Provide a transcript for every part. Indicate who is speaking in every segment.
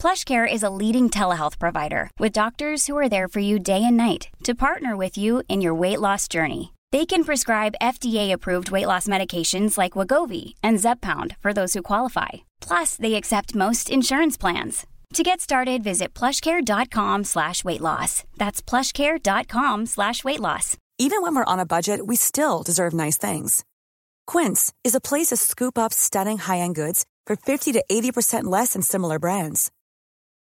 Speaker 1: PlushCare is a leading telehealth provider with doctors who are there for you day and night to partner with you in your weight loss journey. They can prescribe FDA-approved weight loss medications like Wagovi and Zepbound for those who qualify. Plus, they accept most insurance plans. To get started, visit plushcare.com slash weight loss. That's plushcare.com slash weight loss.
Speaker 2: Even when we're on a budget, we still deserve nice things. Quince is a place to scoop up stunning high-end goods for 50 to 80% less than similar brands.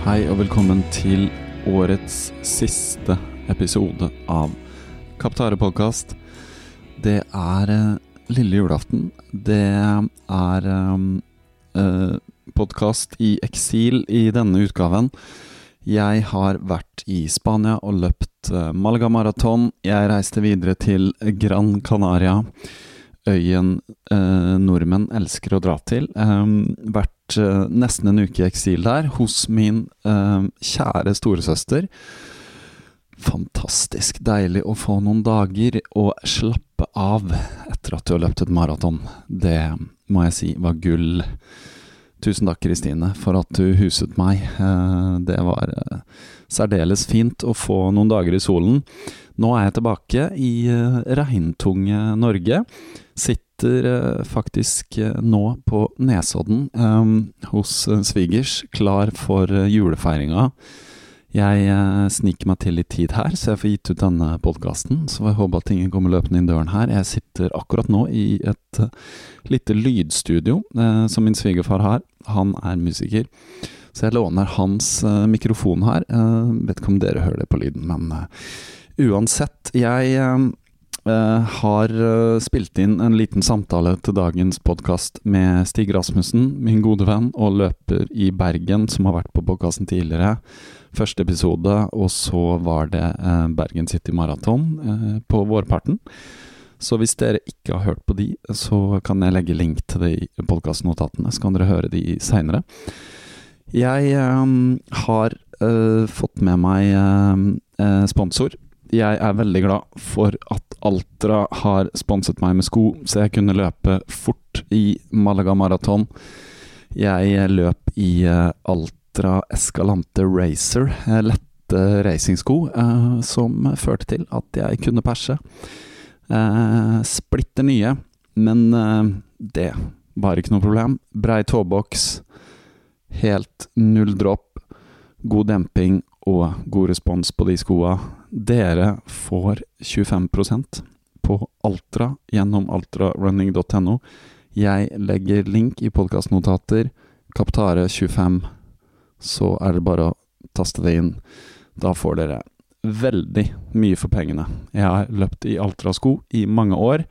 Speaker 3: Hei og velkommen til årets siste episode av Kaptare podkast. Det er eh, lille julaften. Det er um, eh, podkast i eksil i denne utgaven. Jeg har vært i Spania og løpt eh, Malaga maraton. Jeg reiste videre til Gran Canaria, øyen eh, nordmenn elsker å dra til. Eh, vært eh, nesten en uke i eksil der, hos min eh, kjære storesøster. Fantastisk deilig å få noen dager å slappe av etter at du har løpt et maraton. Det må jeg si var gull. Tusen takk, Kristine, for at du huset meg. Eh, Det var eh, særdeles fint å få noen dager i solen. Nå er jeg tilbake i eh, regntunge Norge. Sitter eh, faktisk eh, nå på Nesodden eh, hos eh, svigers, klar for julefeiringa. Jeg sniker meg til litt tid her, så jeg får gitt ut denne podkasten. Så jeg håper at ingen kommer løpende inn døren her. Jeg sitter akkurat nå i et lite lydstudio som min svigerfar har. Han er musiker. Så jeg låner hans mikrofon her. Vet ikke om dere hører det på lyden, men uansett. Jeg eh, eh, har eh, spilt inn en liten samtale til dagens podkast med Stig Rasmussen, min gode venn og løper i Bergen, som har vært på podkasten tidligere. Første episode, og så var det eh, Bergen City Marathon eh, på vårparten. Så hvis dere ikke har hørt på de, så kan jeg legge link til de podkastnotatene, så kan dere høre de seinere. Jeg eh, har eh, fått med meg eh, eh, sponsor. Jeg er veldig glad for at Altra har sponset meg med sko, så jeg kunne løpe fort i Malaga Marathon. Jeg løp i eh, Altra Escalante Racer, eh, lette racingsko, eh, som førte til at jeg kunne perse. Eh, splitter nye, men eh, det var ikke noe problem. Brei tåboks, helt null dropp, god demping og god respons på de skoa. Dere får 25% på Altra gjennom altrarunning.no. Jeg legger link i podkastnotater. Kaptare25. Så er det bare å taste det inn. Da får dere veldig mye for pengene. Jeg har løpt i Altra-sko i mange år.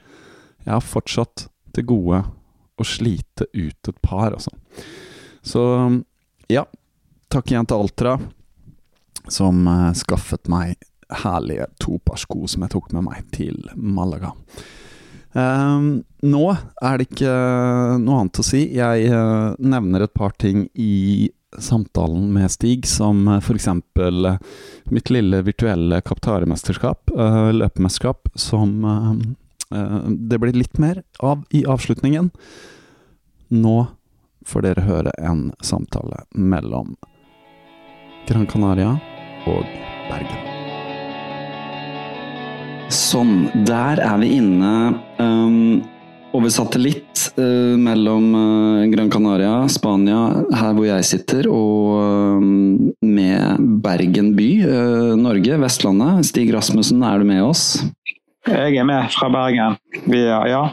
Speaker 3: Jeg har fortsatt til gode å slite ut et par, altså. Så ja, takk igjen til Altra, som eh, skaffet meg herlige toparsko som jeg tok med meg til Malaga. Um, nå er det ikke noe annet å si. Jeg uh, nevner et par ting i samtalen med Stig, som uh, f.eks. Uh, mitt lille virtuelle kaptaremesterskap, uh, løpemesterskap, som eh, eh, det blir litt mer av i avslutningen. Nå får dere høre en samtale mellom Gran Canaria og Bergen. Sånn, der er vi inne um, over satellitt uh, mellom uh, Gran Canaria, Spania, her hvor jeg sitter, og um, med Bergen by, uh, Norge, Vestlandet. Stig Rasmussen, er du med oss?
Speaker 4: Jeg er med fra Bergen. Vi ja,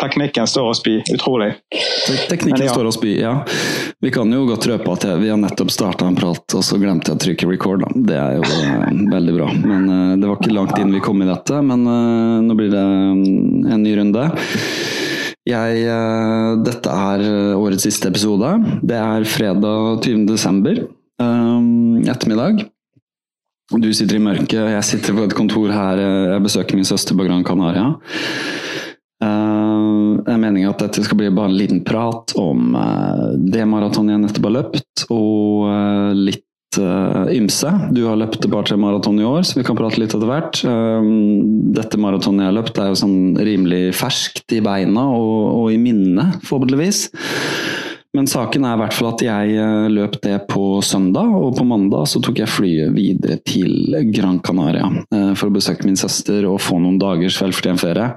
Speaker 4: teknikken står oss spy, Utrolig.
Speaker 3: Teknikken ja. står oss spy, ja. Vi kan jo godt røpe at vi har nettopp starta en prat, og så glemte jeg å trykke record. Da. Det er jo uh, veldig bra. Men uh, Det var ikke langt inn vi kom i dette, men uh, nå blir det um, en ny runde. Jeg, dette er årets siste episode. Det er fredag 20. desember ettermiddag. Du sitter i mørket, jeg sitter på et kontor her. Jeg besøker min søster på Gran Canaria. Det er meninga at dette skal bli bare en liten prat om uh, det maratonet jeg nettopp har løpt, og uh, litt ymse. Du har løpt et par-tre maraton i år, så vi kan prate litt etter hvert. dette maratonet jeg har løpt, er jo sånn rimelig ferskt i beina og, og i minnet, forhåpentligvis. Men saken er i hvert fall at jeg løp det på søndag, og på mandag så tok jeg flyet videre til Gran Canaria for å besøke min søster og få noen dagers velfortjent ferie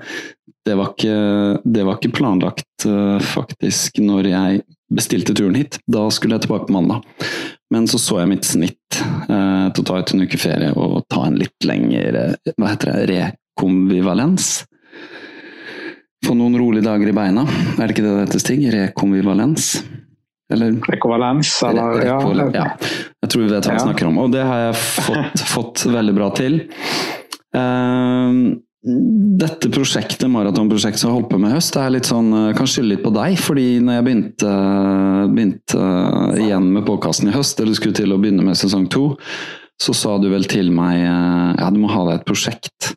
Speaker 3: det var ikke, det var ikke planlagt uh, faktisk når jeg bestilte turen hit. Da skulle jeg tilbake på mandag. Men så så jeg mitt snitt uh, til å ta ut en uke ferie og ta en litt lengre hva heter det, rekonvivalens. Få noen rolige dager i beina. Er det ikke det det heter, Stig? Rekonvivalens?
Speaker 4: Eller Rekonvalens, eller
Speaker 3: ja. ja. Jeg tror vi vet hva jeg snakker om. Og det har jeg fått, fått veldig bra til. Uh, dette prosjektet, maratonprosjektet som jeg holdt på med i høst, er litt sånn, eh, kan skylde litt på deg. fordi når jeg begynte, begynte igjen med påkasten i høst, eller skulle til å begynne med sesong to, så sa du vel til meg eh, ja, du må ha deg et prosjekt.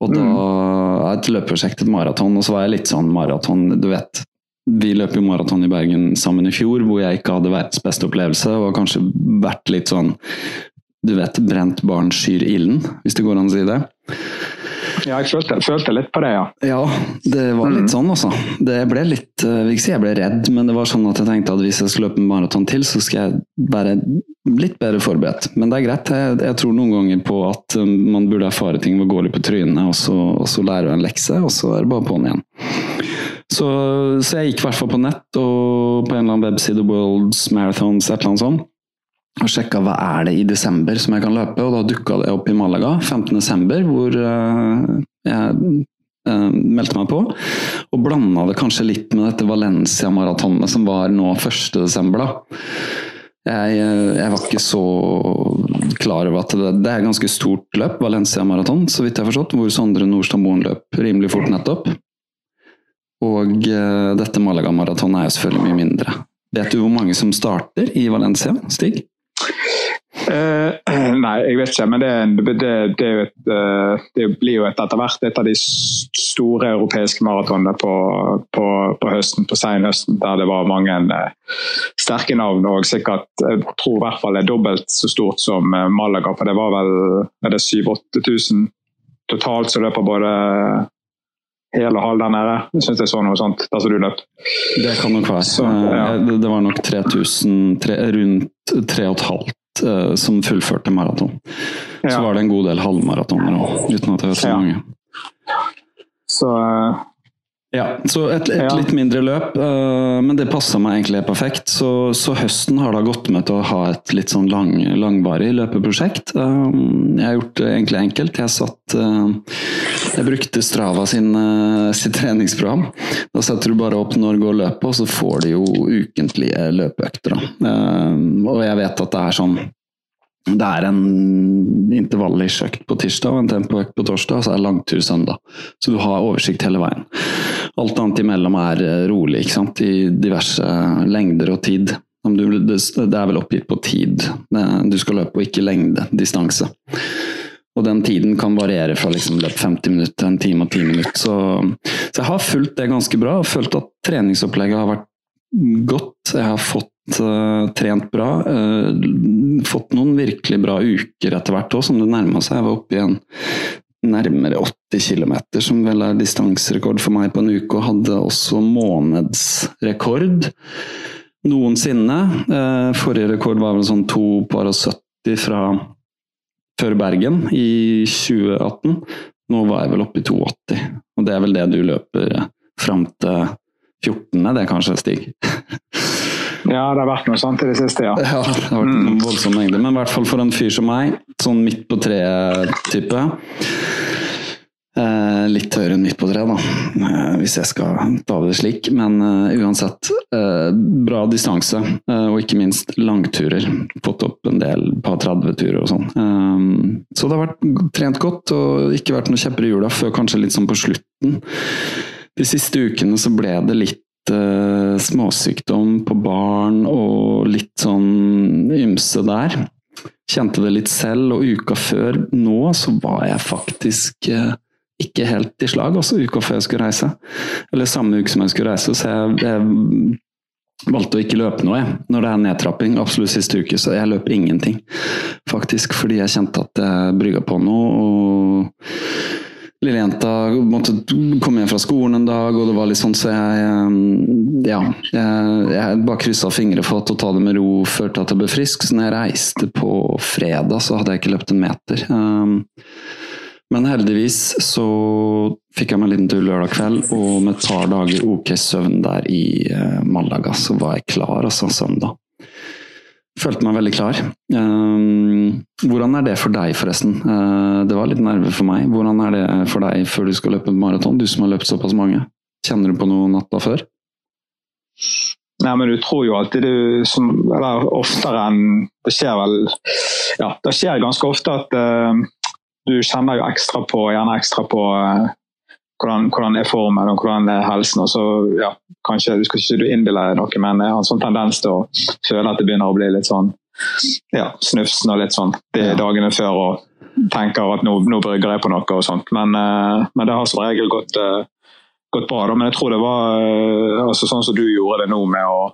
Speaker 3: Og da er Et løpeprosjekt, et maraton. Og så var jeg litt sånn maraton, du vet. Vi løp jo maraton i Bergen sammen i fjor, hvor jeg ikke hadde verdens beste opplevelse. Og kanskje vært litt sånn Du vet, brent barn skyr ilden, hvis det går an å si det.
Speaker 4: Ja, jeg følte, følte, litt på det, ja.
Speaker 3: Ja, det var litt mm. sånn, altså. Det ble litt Jeg vil ikke si jeg ble redd, men det var sånn at jeg tenkte at hvis jeg skulle løpe en maraton til, så skal jeg være litt bedre forberedt. Men det er greit. Jeg, jeg tror noen ganger på at um, man burde erfare ting ved å gå litt på trynet, og så, og så lære en lekse, og så er det bare på'n igjen. Så, så, jeg gikk i hvert fall på nett og på en eller annen webside, World's Marathons, et eller annet sånt og sjekka hva er det i desember som jeg kan løpe, og da dukka det opp i Malaga 15.12., hvor uh, jeg uh, meldte meg på. Og blanda det kanskje litt med dette Valencia-maratonet som var nå 1.12. Jeg, eh, jeg, var ikke så klar over at det, det er et ganske stort løp, Valencia maraton, så vidt jeg har forstått, hvor Sondre Nordstad Moen løp rimelig fort nettopp. Og dette Malaga-maratonet er jo selvfølgelig mye mindre. Vet du hvor mange som starter i Valencia, Stig?
Speaker 4: Uh, nei, jeg vet ikke. Men det, det, det, et, uh, det, blir jo et, etter hvert et av de store europeiske maratonene på, på, på, høsten, på senhøsten, der det var mange uh, sterke navn. Og sikkert, jeg tror i hvert fall det er dobbelt så stort som Malaga. For det var vel er det 7000-8000 totalt som løper både hel og halv der nede. Jeg syns jeg så noe sånt der som du løp.
Speaker 3: Det kan nok være. Så, ja. Det var nok 3000, tre, rundt 3500 uh, som fullførte maraton. Ja. Så var det en god del halvmaratoner òg, uten at jeg vet så mange.
Speaker 4: Så uh,
Speaker 3: ja, så et, et ja. litt mindre løp, uh, men det passa meg egentlig perfekt. Så, så, høsten har da gått med til å ha et litt sånn lang, langvarig løpeprosjekt. Uh, jeg har gjort det egentlig enkelt. Jeg satt uh, Jeg brukte Strava sin, sitt treningsprogram. Da setter du bare opp når du går løpet, og så får du jo ukentlige løpeøkter. og jeg vet at det er sånn det er en intervallisk økt på tirsdag og en tempoøkt på torsdag, og så er det langtur søndag. Så du har oversikt hele veien. Alt annet imellom er eh, rolig, ikke sant? i diverse lengder og tid. det er vel oppgitt på tid du skal løpe, og ikke lengde, distanse. Og den tiden kan variere fra liksom løp 50 minutter til en time og 10 minutter. Så, så jeg har fulgt det ganske bra, og følt at treningsopplegget har vært godt. Jeg har fått uh, trent bra. Uh, fått noen virkelig bra uker etter hvert òg, som det nærma seg. Jeg var oppe i en nærmere 80 km, som vel er distanserekord for meg på en uke, og hadde også månedsrekord noensinne. Uh, forrige rekord var vel sånn 2 par og 70 fra før Bergen i 2018. Nå var jeg vel oppe i 2,80, og det er vel det du løper eh, fram til 14., det kanskje, Stig?
Speaker 4: Ja, det har vært noe sånt i det siste, ja.
Speaker 3: Ja, det har vært en voldsom mengde, men i hvert fall for en fyr som meg, sånn midt på treet-type. Eh, litt høyere enn midt på treet, da, eh, hvis jeg skal ta det slik. Men eh, uansett, eh, bra distanse, eh, og ikke minst langturer. Fått opp en del par 30-turer og sånn. Eh, så det har vært trent godt, og ikke vært noen kjepper i hjula før kanskje litt sånn på slutten. De siste ukene så ble det litt eh, småsykdom på barn og litt sånn ymse der. Kjente det litt selv, og uka før nå så var jeg faktisk uh, ikke helt i slag, også uka før jeg skulle reise. Eller samme uke som jeg skulle reise, så jeg, jeg valgte å ikke løpe noe jeg, når det er nedtrapping. Absolutt siste uke, så jeg løper ingenting. Faktisk fordi jeg kjente at jeg brygga på noe. og Lille jenta måtte komme hjem fra skolen en dag, og det var litt sånn, så jeg eh, Ja. Jeg, jeg bare kryssa fingre for at å ta det med ro førte at jeg ble frisk. Så når jeg reiste på fredag, så hadde jeg ikke løpt en meter. Men heldigvis så fikk jeg meg en liten tur lørdag kveld, og med et par dager ok søvn der i uh, Malaga, så var jeg klar altså søndag. Følte meg veldig klar. Um, hvordan er det for deg, forresten? Uh, det var litt nerve for meg. Hvordan er det for deg før du skal løpe et maraton, du som har løpt såpass mange? Kjenner du på noe natta før?
Speaker 4: Nei, men du tror jo alltid du som, Eller oftere enn Det skjer vel Ja, det skjer ganske ofte at uh, du kjenner jo ekstra på, gjerne ekstra på uh, hvordan, hvordan er formen og hvordan er helsen. og så, ja, kanskje, Du skal ikke innbille deg noe, men jeg har en sånn tendens til å føle at det begynner å bli litt sånn ja, snufsen og litt sånn de dagene før og tenker at nå, nå brygger jeg på noe og sånt. Men, uh, men det har som regel gått, uh, gått bra. Da. Men jeg tror det var uh, altså, sånn som du gjorde det nå med å,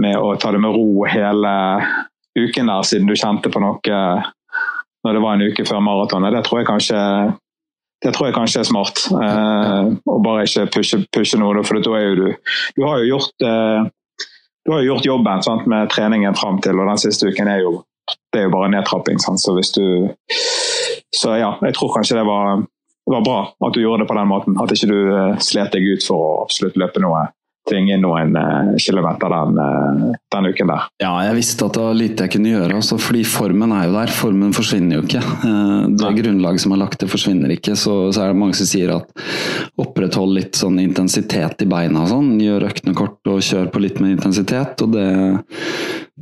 Speaker 4: med å ta det med ro hele uken der, siden du kjente på noe når det var en uke før maratonet. Det tror jeg kanskje det tror jeg kanskje er smart. Eh, å bare ikke pushe, pushe noe, for da er jo du Du har jo gjort, eh, har jo gjort jobben sant, med treningen fram til, og den siste uken er jo er jo bare nedtrapping. Sant? Så hvis du Så ja, jeg tror kanskje det var, var bra at du gjorde det på den måten. At ikke du eh, slet deg ut for å absolutt løpe noe tvinge inn noen uh, kilometer den, uh, den, uken der.
Speaker 3: Ja, jeg visste at det var lite jeg kunne gjøre, også, fordi formen er jo der. Formen forsvinner jo ikke. Uh, det grunnlaget som er lagt, det forsvinner ikke. Så, så, er det mange som sier at oppretthold litt sånn intensitet i beina og sånn. Gjør øktene kort og kjør på litt mer intensitet. og det,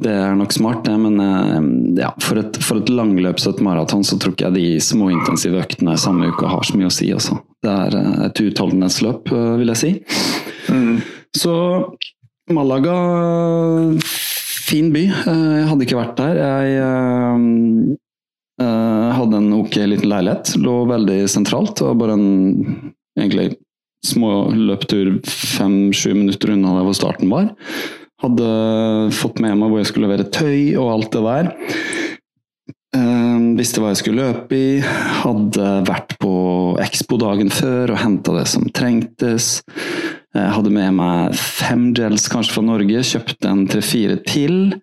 Speaker 3: det er nok smart, det. Men ja, for et, for et langløps og et maraton så tror ikke jeg de små intensive øktene samme uke har så mye å si. Altså. Det er et utholdenhetsløp, vil jeg si. Mm. Så Malaga Fin by. Eh, jeg hadde ikke vært der. Jeg uh, hadde en ok liten leilighet. Lå veldig sentralt. Det var bare en egentlig småløptur fem-sju minutter unna der hvor starten var. Hadde fått med meg hvor jeg skulle levere tøy og alt det der. Uh, visste hva jeg skulle løpe i. Hadde vært på Expo dagen før og henta det som trengtes. Jeg hadde med meg fem gels kanskje fra Norge, kjøpte en tre-fire til.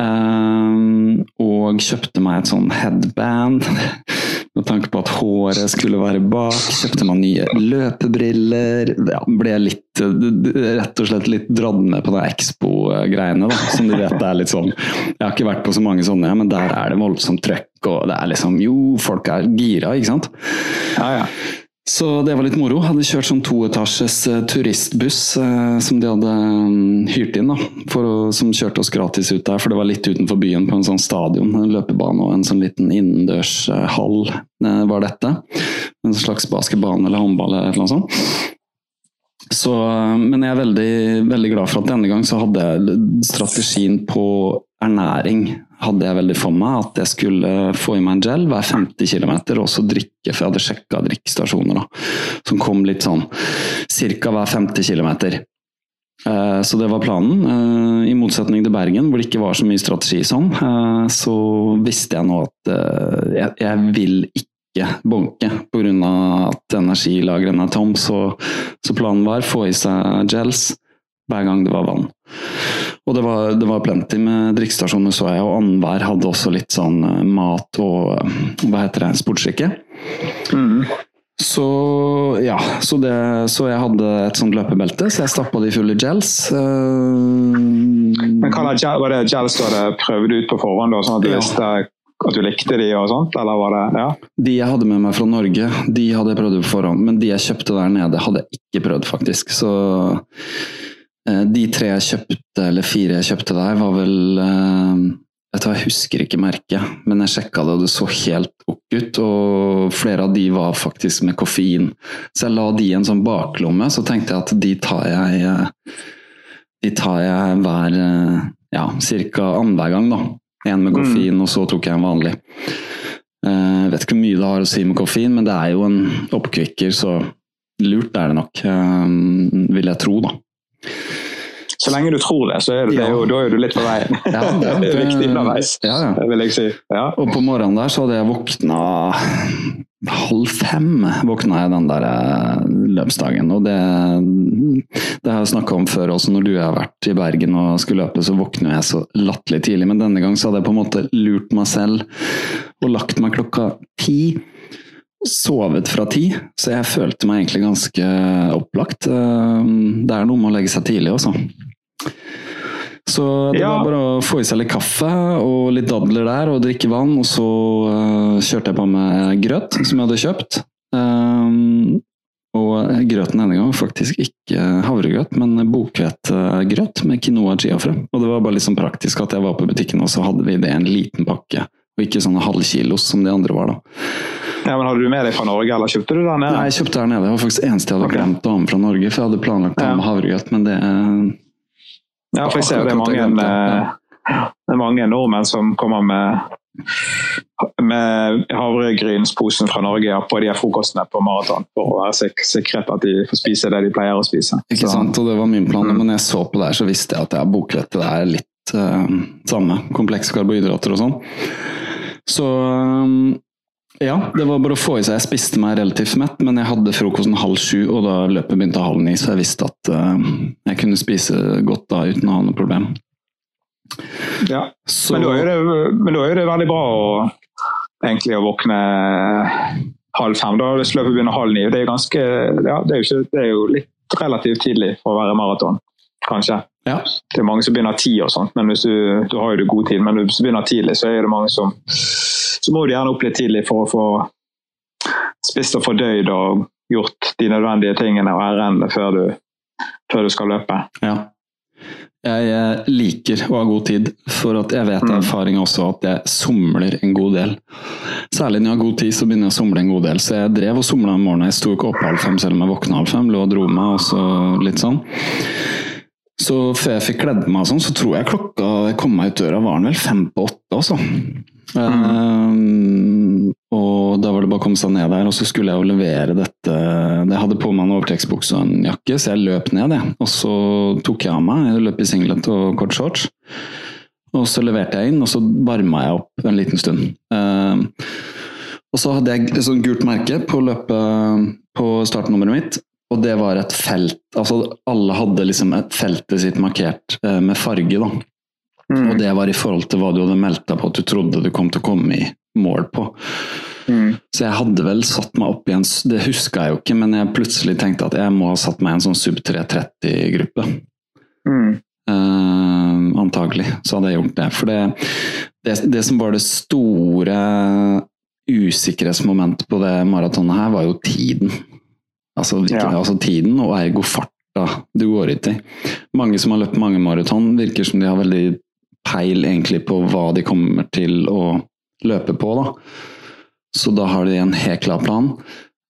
Speaker 3: Um, og kjøpte meg et sånn headband med tanke på at håret skulle være bak. Kjøpte meg nye løpebriller. Ja, ble litt, rett og slett litt dratt med på de Expo-greiene. Som du vet er litt sånn Jeg har ikke vært på så mange sånne, men der er det voldsomt trøkk. Og det er liksom Jo, folk er gira, ikke sant?
Speaker 4: Ja, ja.
Speaker 3: Så det var litt moro. Hadde kjørt sånn toetasjes uh, turistbuss uh, som de hadde um, hyrt inn. da, å, Som kjørte oss gratis ut der, for det var litt utenfor byen på en sånn stadion. En løpebane og en sånn liten innendørshall uh, var dette. En slags basketbane eller håndball eller noe sånt. Så, men jeg er veldig, veldig glad for at denne gang så hadde jeg strategien på ernæring hadde jeg veldig for meg at jeg skulle få i meg en gel hver 50 km og så drikke, for jeg hadde sjekka drikkestasjoner da, som kom litt sånn ca. hver 50 km. Eh, så det var planen. Eh, I motsetning til Bergen, hvor det ikke var så mye strategi sånn, eh, så visste jeg nå at jeg vil ikke bonke pga. at energilagrene er tom. Så planen var å få i seg gels hver gang det var vann. Og det var, det var plenty med drikkestasjoner, så jeg, og annenhver hadde også litt sånn eh, mat og eh, hva heter det, sportsdrikke. Så ja, så, det, så jeg hadde et sånt løpebelte, så jeg stappa de fulle gels. eh,
Speaker 4: Men hva gel- var det gels du hadde prøvd ut på forhånd, da, sånn at du
Speaker 3: Ja.
Speaker 4: visste at du likte de og sånt? Eller var det Ja.
Speaker 3: De jeg hadde med meg fra Norge, de hadde jeg prøvd på forhånd. Men de jeg kjøpte der nede, hadde jeg ikke prøvd, faktisk. Så de tre jeg kjøpte, eller fire jeg kjøpte der, var vel eh, Vet du hva, jeg husker ikke merket, men jeg sjekka det, og det så helt ok ut. Og flere av de var faktisk med koffein. Så jeg la de i en sånn baklomme, så tenkte jeg at de tar jeg eh, De tar jeg hver eh, ja, ca. annenhver gang, da. En med koffein, og så tok jeg en vanlig. Eh, Jeg vet ikke hvor mye det har å si med koffein, men det er jo en oppkvikker, så lurt er det nok, eh, vil jeg tro, da.
Speaker 4: Så lenge du tror det, så er det, det er jo, da er du litt på veien.
Speaker 3: Ja,
Speaker 4: det er viktig underveis,
Speaker 3: Ja, ja.
Speaker 4: det vil jeg si. Ja.
Speaker 3: Og på morgenen der så hadde jeg våkna halv fem, våkna jeg den der eh, løpsdagen. Og det, det har jeg snakka om før også, når du har vært i Bergen og skulle løpe, så våkner jeg så latterlig tidlig. Men denne gang så hadde jeg på en måte lurt meg selv og lagt meg klokka ti. Sovet fra ti, så jeg følte meg egentlig ganske opplagt. Eh, Det er noe med å legge seg tidlig også. Så det
Speaker 4: Ja.
Speaker 3: var bare å få i seg litt kaffe og litt dadler der, og drikke vann. Og så uh, kjørte jeg på med grøt som jeg hadde kjøpt. Um, og grøten denne gangen faktisk ikke havregrøt, men bokhvetegrøt med quinoa chiafrø. Og det var bare litt sånn praktisk at jeg var på butikken, og så hadde vi det i en liten pakke. Og ikke sånne halvkilos som de andre var, da.
Speaker 4: ja, men Hadde du med deg fra Norge, eller kjøpte du der nede?
Speaker 3: Nei, jeg kjøpte der nede. Det var faktisk eneste jeg hadde
Speaker 4: okay.
Speaker 3: glemt å ha med fra Norge. For jeg hadde planlagt å ha med havregrøt, men det
Speaker 4: Ja, for jeg ser det er mange,
Speaker 3: det jeg
Speaker 4: eh, det er mange nordmenn som kommer med med havregrynsposen fra Norge på de her frokostene på maraton, for å være sik sikret at de får spise det de pleier å spise.
Speaker 3: Ikke
Speaker 4: Så-
Speaker 3: sant, og det var min plan.
Speaker 4: Mm.
Speaker 3: Men jeg så på det her, så visste jeg at ja, bokhvete det er litt uh, samme. Komplekse karbohydrater og sånn. Så eh, ja, det var bare å få i seg. Jeg spiste meg relativt mett, men jeg hadde frokosten halv sju, og da løpet begynte halv ni, så jeg visste at uh, jeg kunne spise godt da uten å ha noe problem.
Speaker 4: Ja.
Speaker 3: Så,
Speaker 4: Men, da er det, men da er det veldig bra å, egentlig å våkne halv fem. Da hvis løpet begynner halv ni. Det er, ganske, ja, det er, jo, ikke, det er jo litt relativt tidlig for å være maraton, kanskje.
Speaker 3: Ja,
Speaker 4: Det er mange som begynner ti og sånt, men hvis du, du har jo det god tid. Men hvis du begynner tidlig, så er det mange som Så må du gjerne opp litt tidlig for å få spist og fordøyd og gjort de nødvendige tingene og ærendene før du, før du skal løpe.
Speaker 3: ja. Jeg eh, liker å ha god tid, for at jeg vet av
Speaker 4: Mm.
Speaker 3: erfaring også at jeg somler en god del. Særlig når jeg har god tid, så begynner jeg å somle en god del. Så jeg drev og somla om morgenen. Jeg sto ikke opp halv fem selv om jeg våkna halv fem. Lå og dro meg, og så litt sånn. Så før jeg fikk kledd meg sånn, så tror jeg klokka jeg kom meg ut døra, var den vel fem på åtte også. Um, og da var det bare å komme seg ned der, og så skulle jeg jo levere dette Jeg hadde på meg en overtrekksbukse og en jakke, så jeg løp ned, jeg. Og så tok jeg av meg. Jeg løp i singlet og kort shorts. Og så leverte jeg inn, og så varma jeg opp en liten stund. Um, og så hadde jeg et sånt gult merke på løpet på startnummeret mitt, og det var et felt. Altså alle hadde liksom et feltet sitt markert eh, med farge, da. Og det var i forhold til hva du hadde meldt deg på at du trodde du kom til å komme i mål på.
Speaker 4: Mm.
Speaker 3: Så jeg hadde vel satt meg opp i en Det huska jeg jo ikke, men jeg plutselig tenkte at jeg må ha satt meg i en sånn sub 330-gruppe.
Speaker 4: Mm.
Speaker 3: Eh, antagelig så hadde jeg gjort det. For det, det, det som var det store usikkerhetsmomentet på det maratonet her, var jo tiden. Altså, ikke,
Speaker 4: Ja.
Speaker 3: altså tiden og ergo farta du går ut i. Mange som har løpt mange maraton, virker som de har veldig peil egentlig på hva de kommer til å løpe på. da. Så da har de en helt klar plan.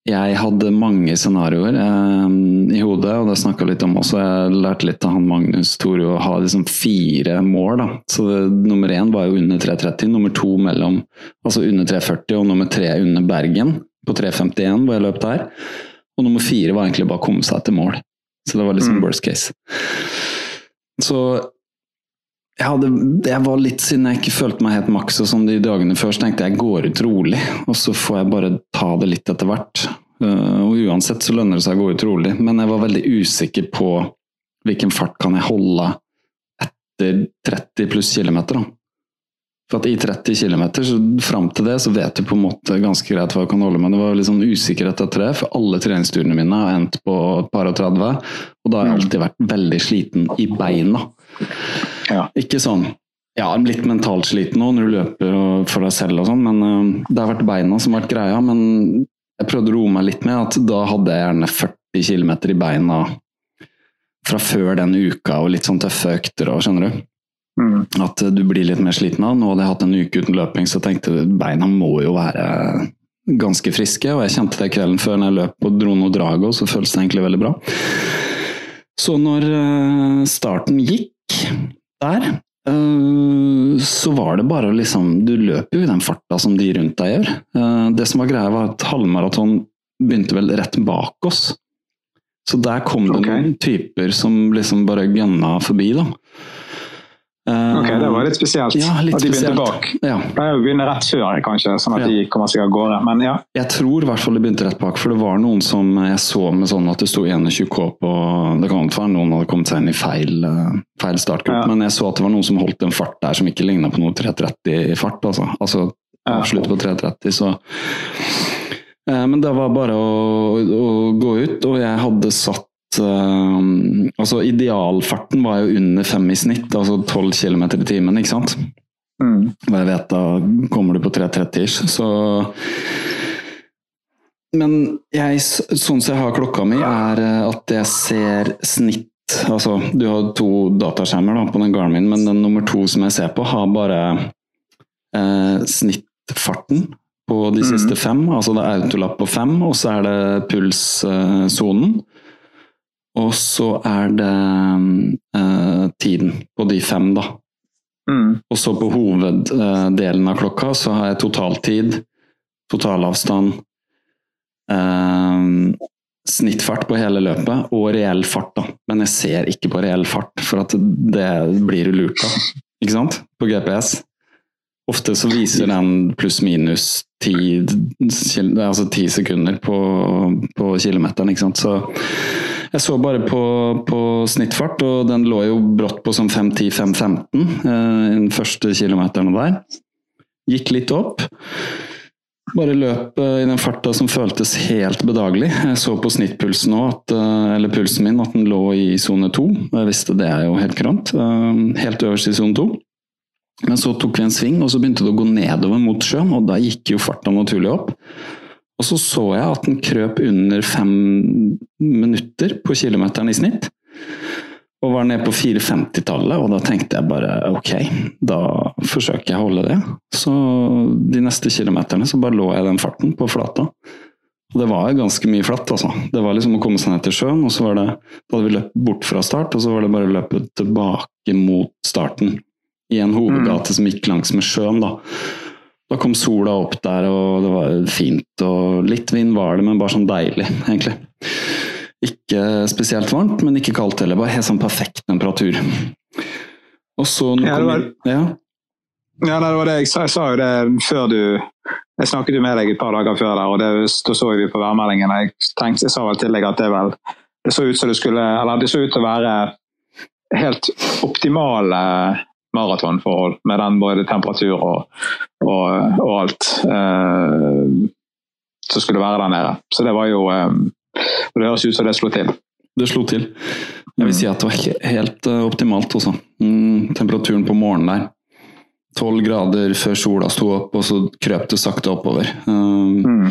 Speaker 3: Jeg hadde mange scenarioer eh, i hodet, og det snakka litt om også. Jeg lærte litt av han Magnus Tore å ha liksom fire mål. da. Så det, Nummer én var jo under 3.30, nummer to mellom, altså under 3.40 og nummer tre under Bergen på 3.51, hvor jeg løp der. Og nummer fire var egentlig bare å komme seg til mål. Så det var liksom
Speaker 4: Mm.
Speaker 3: worst case. Så jeg, hadde, jeg var litt, siden jeg ikke følte meg helt maks og sånn de dagene før, så tenkte jeg jeg går ut rolig, og så får jeg bare ta det litt etter hvert. Uh, og uansett så lønner det seg å gå ut rolig, men jeg var veldig usikker på hvilken fart kan jeg holde etter 30 pluss kilometer. Da. For at i 30 km, så fram til det, så vet du på en måte ganske greit hva du kan holde med. Det var litt sånn usikkerhet etter det, for alle treningsturene mine har endt på et par og 30. Og da har jeg alltid vært veldig sliten i beina.
Speaker 4: Ja.
Speaker 3: Ikke sånn ja, litt mentalt sliten nå når du løper for deg selv og sånn, men øh, det har vært beina som har vært greia. Men jeg prøvde å roe meg litt med at da hadde jeg gjerne 40 km i beina fra før den uka og litt sånn tøffe økter og skjønner du.
Speaker 4: Mm.
Speaker 3: At du blir litt mer sliten av. Nå hadde jeg hatt en uke uten løping, så tenkte jeg beina må jo være ganske friske. Og jeg kjente det kvelden før når jeg løp og dro noe drago, så føltes det egentlig veldig bra. Så når øh, starten gikk der, øh, så var det bare å liksom Du løper jo i den farta som de rundt deg gjør. Eh, det som var greia, var at halvmaraton begynte vel rett bak oss. Så der kom det
Speaker 4: okay.
Speaker 3: noen typer som liksom bare gønna forbi, da.
Speaker 4: Ok, det var litt spesielt.
Speaker 3: Ja, litt
Speaker 4: at de begynte bak.
Speaker 3: Ja.
Speaker 4: Pleier å begynne rett før, kanskje, sånn at de kommer seg av gårde. Men ja.
Speaker 3: Jeg tror i hvert fall de begynte rett bak, for det var noen som jeg så med sånn at det sto 21K på Det kan godt være noen hadde kommet seg inn i feil, eh, feil startgruppe,
Speaker 4: Ja.
Speaker 3: men jeg så at det var noen som holdt en fart der som ikke ligna på noe 3.30 i fart. Altså, altså
Speaker 4: Ja.
Speaker 3: avslutt på 330, så Eh, Men det var bare å, å gå ut, og jeg hadde satt eh, Altså idealfarten var jo under fem i snitt, altså 12 km i timen, ikke sant?
Speaker 4: Mm.
Speaker 3: Og jeg vet da kommer du på 330-ish, så Men jeg, sånn som jeg har klokka mi, er eh, at jeg ser snitt Altså, du har to dataskjermer da, på den Garmin, men den nummer to som jeg ser på, har bare eh, snittfarten på de siste fem. Altså det er autolapp på fem, og så er det pulssonen. Og så er det eh, tiden på de fem, da.
Speaker 4: Mm.
Speaker 3: Og så på hoveddelen av klokka så har jeg totaltid, totalavstand, eh, snittfart på hele løpet og reell fart. da. Men jeg ser ikke på reell fart, for at det blir du lurt av. Ikke sant? På GPS. Ofte så viser den pluss-minus ti, altså ti sekunder på, på kilometeren, ikke sant. Så jeg så bare på, på snittfart, og den lå jo brått på som 5.10-5.15 eh, den første kilometeren der. Gikk litt opp. Bare løp eh, i den farta som føltes helt bedagelig. Jeg så på snittpulsen at, eh, eller pulsen min, at den lå i sone 2. Jeg visste det er jo helt kurant. eh, Helt øverst i sone 2. Men så tok vi en sving, og så begynte det å gå nedover mot sjøen, og da gikk jo farta naturlig opp. Og så så jeg at den krøp under fem minutter på kilometeren i snitt. Og var nede på 450-tallet, og da tenkte jeg bare ok, da forsøker jeg å holde det. Så de neste kilometerne så bare lå jeg i den farten på flata. Og det var ganske mye flatt, altså. Det var liksom å komme seg ned til sjøen, og så var det Da hadde vi løpt bort fra start, og så var det bare å løpe tilbake mot starten. I en hovedgate som gikk langs med sjøen, da. Da kom sola opp der, og det var fint. Og litt vind var det, men bare sånn deilig, egentlig. Ikke spesielt varmt, men ikke kaldt heller. Bare helt sånn perfekt temperatur. Og så
Speaker 4: Ja, det var-
Speaker 3: ja.
Speaker 4: Ja, det var det jeg sa. Jeg sa jo det før du Jeg snakket jo med deg et par dager før der, og det, da så vi på værmeldingen. Jeg tenkte, jeg sa vel til deg at det vel Det så ut som det skulle Eller det så ut til å være helt optimale maratonforhold med den både temperatur og, og, og alt eh, som skulle være der nede. Så det var jo eh, det høres ut som det slo til.
Speaker 3: Det slo til. Jeg vil si at det var ikke helt eh, optimalt også. Mm, temperaturen på morgenen der. 12 grader før sola sto opp, og så krøp det sakte oppover. Um,
Speaker 4: Mm.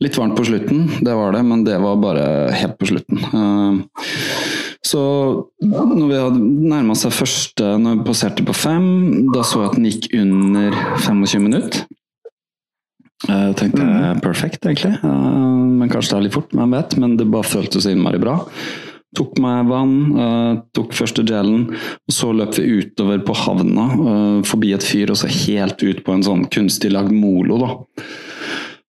Speaker 3: Litt varmt på slutten, det var det, men det var bare helt på slutten. Um, så når vi hadde nærma seg første, når vi passerte på fem, da så jeg at den gikk under 25 minutter. Jeg tenkte
Speaker 4: mm.
Speaker 3: perfekt, egentlig. Uh, men kanskje det er litt fort, hvem vet. Men det bare føltes innmari bra. Tok meg vann, uh, tok første gelen, og så løp vi utover på havna, forbi et fyr, og så helt ut på en sånn kunstig lagd molo, da.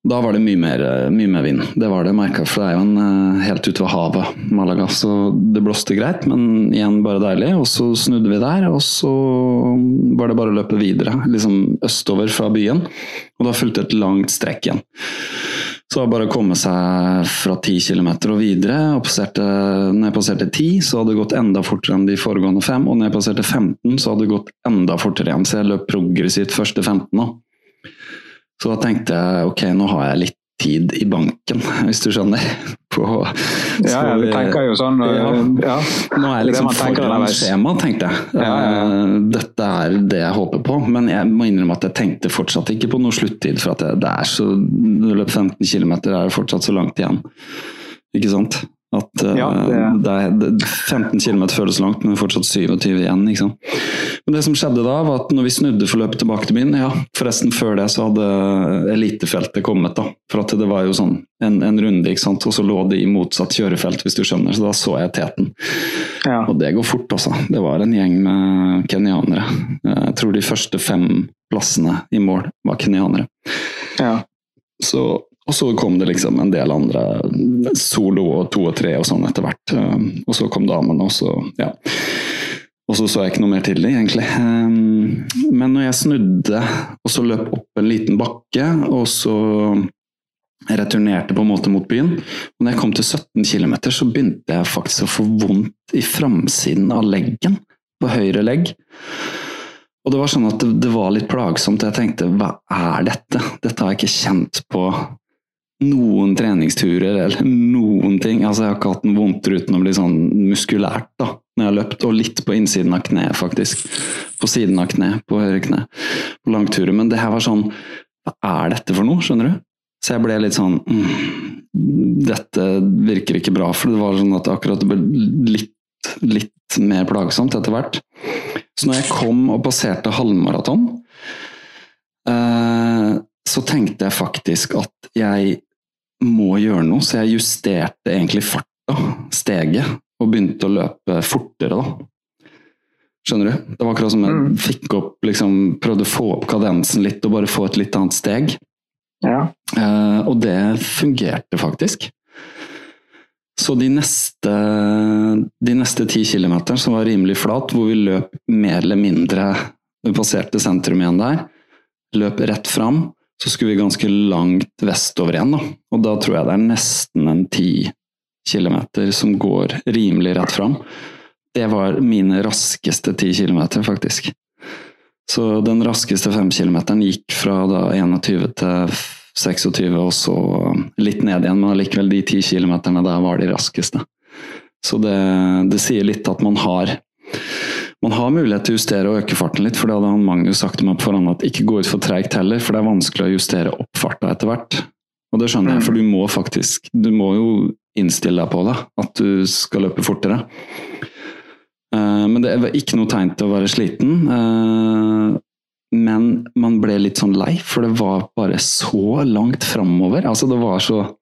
Speaker 3: Da var det mye mer, uh, mye mer vind. Det var det merka, for det er jo en uh, helt ute ved havet, Malaga. Så det blåste greit, men igjen bare deilig. Og så snudde vi der, og så var det bare å løpe videre, liksom østover fra byen. Og da fulgte et langt strekk igjen. Så det var bare å komme seg fra 10 km og videre. Og passerte, når jeg passerte 10, så hadde det gått enda fortere enn de foregående fem. Og når jeg passerte 15, så hadde det gått enda fortere igjen. Så jeg løp progressivt første 15 nå. Så da tenkte jeg ok, nå har jeg litt tid i banken, hvis du skjønner. På,
Speaker 4: Ja, ja, du tenker jo sånn
Speaker 3: Ja.
Speaker 4: ja.
Speaker 3: Nå er jeg liksom foran skjema, tenkte jeg.
Speaker 4: Ja.
Speaker 3: Eh, Dette er det jeg håper på, men jeg må innrømme at jeg tenkte fortsatt ikke på noe sluttid. For at det, det er så Når du løper 15 km, er det fortsatt så langt igjen. Ikke sant? At eh,
Speaker 4: Ja,
Speaker 3: det...
Speaker 4: det-
Speaker 3: er, det, 15 km føles langt, men fortsatt 27 igjen. Ikke sant? Men det som skjedde da, var at når vi snudde for løpet tilbake til byen Ja, forresten, før det så hadde elitefeltet kommet, da. For at det var jo sånn en, en runde, ikke sant. Og så lå det i motsatt kjørefelt, hvis du skjønner. Så da så jeg teten.
Speaker 4: Ja.
Speaker 3: Og det går fort, altså. Det var en gjeng med kenyanere. Jeg tror de første fem plassene i mål var kenyanere.
Speaker 4: Ja.
Speaker 3: Så, og så kom det liksom en del andre solo og to og tre og sånn etter hvert. Um, Og så kom damene, og så ja. Og så så jeg ikke noe mer til det, egentlig. Um, Men når jeg snudde og så løp opp en liten bakke, og så returnerte på en måte mot byen. Og når jeg kom til 17 km, så begynte jeg faktisk å få vondt i framsiden av leggen, på høyre legg. Og det var sånn at det, det var litt plagsomt. Jeg tenkte hva er dette? Dette har jeg ikke kjent på noen treningsturer eller noen ting. Altså, jeg har ikke hatt den vondtere uten å bli sånn muskulært da, når jeg har løpt. Og litt på innsiden av kneet, faktisk. På siden av kneet, på høyre kne. På langturer. Men det her var sånn Hva er dette for noe? Skjønner du? Så jeg ble litt sånn mm, Dette virker ikke bra. For det var sånn at akkurat det ble litt, litt mer plagsomt etter hvert. Så når jeg kom og passerte halvmaraton, eh, så tenkte jeg faktisk at jeg må gjøre noe, så jeg justerte egentlig farta, steget, og begynte å løpe fortere, da. Skjønner du? Det var akkurat som jeg
Speaker 4: Mm.
Speaker 3: fikk opp, liksom, prøvde å få opp kadensen litt, og bare få et litt annet steg.
Speaker 4: Ja.
Speaker 3: Eh, og det fungerte faktisk. Så de neste, de neste ti kilometerne, som var rimelig flat, hvor vi løp mer eller mindre Vi passerte sentrum igjen der, løp rett fram, så skulle vi ganske langt vestover igjen. Da. Og da tror jeg det er nesten en ti kilometer som går rimelig rett fram. Det var mine raskeste ti kilometer, faktisk. Så den raskeste femkilometeren gikk fra da 21 til 26, og så litt ned igjen, men allikevel de ti kilometerne der var de raskeste. Så det, det sier litt at man har man har mulighet til å justere og øke farten litt, for det hadde han Magnus sagt til meg på forhånd at ikke gå ut for treigt heller, for det er vanskelig å justere opp farta etter hvert. Og det skjønner jeg, for du må faktisk Du må jo innstille deg på det, at du skal løpe fortere. Eh, Men det var ikke noe tegn til å være sliten. Eh, Men man ble litt sånn lei, for det var bare så langt framover. Altså, det var så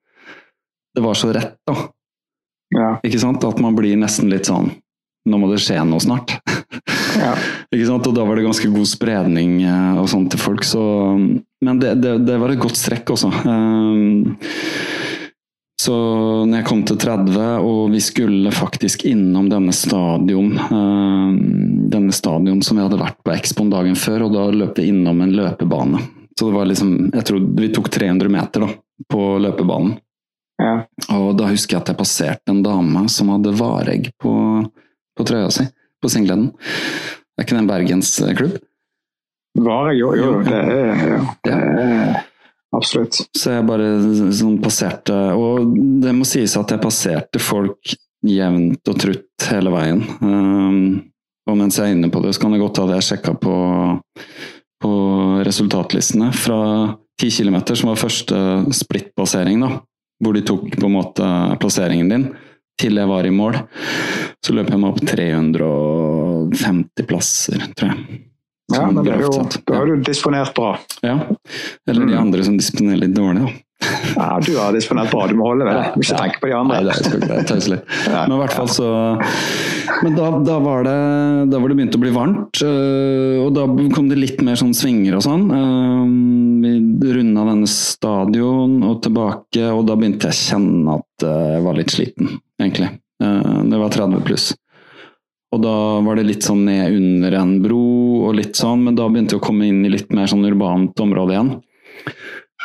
Speaker 3: Det var så rett, da.
Speaker 4: Ja.
Speaker 3: Ikke sant? At man blir nesten litt sånn Nå må det skje noe snart.
Speaker 4: Ja.
Speaker 3: Ikke sant? Og da var det ganske god spredning eh, og sånn til folk, så Men det, det, det var et godt strekk også. Um, så når jeg kom til 30, og vi skulle faktisk innom denne stadion um, Denne stadion som vi hadde vært på Expoen dagen før, og da løp vi innom en løpebane. Så det var liksom Jeg tror vi tok 300 meter da, på løpebanen.
Speaker 4: Ja.
Speaker 3: Og da husker jeg at jeg passerte en dame som hadde varegg på, på trøya si, på singleden. Er ikke det en bergensklubb?
Speaker 4: Vare, jo, jo, det er, ja, det er absolutt.
Speaker 3: Så jeg bare sånn passerte Og det må sies at jeg passerte folk jevnt og trutt hele veien. Um, og mens jeg er inne på det, så kan det godt ha det jeg sjekka på, på resultatlistene. Fra 10 km, som var første splittplassering, da, hvor de tok på en måte plasseringen din, til jeg var i mål, så løp jeg meg opp 350 plasser, tror jeg.
Speaker 4: Ja, men det er jo, da har du disponert bra.
Speaker 3: Ja. Eller de andre som disponerer litt dårlig, da.
Speaker 4: Ja, du har disponert bra, du må holde ved det. Du ja. tenke på de andre.
Speaker 3: Nei, det er ikke det. Tøys litt.
Speaker 4: Ja.
Speaker 3: Men i hvert fall så Men da, da, var det, da var det begynt å bli varmt, øh, og da kom det litt mer sånn svinger og sånn. Øh, Vi runda denne stadion og tilbake, og da begynte jeg å kjenne at øh, jeg var litt sliten, egentlig. Det var 30 pluss. Og da var det litt sånn ned under en bro og litt sånn, men da begynte jeg å komme inn i litt mer sånn urbant område igjen.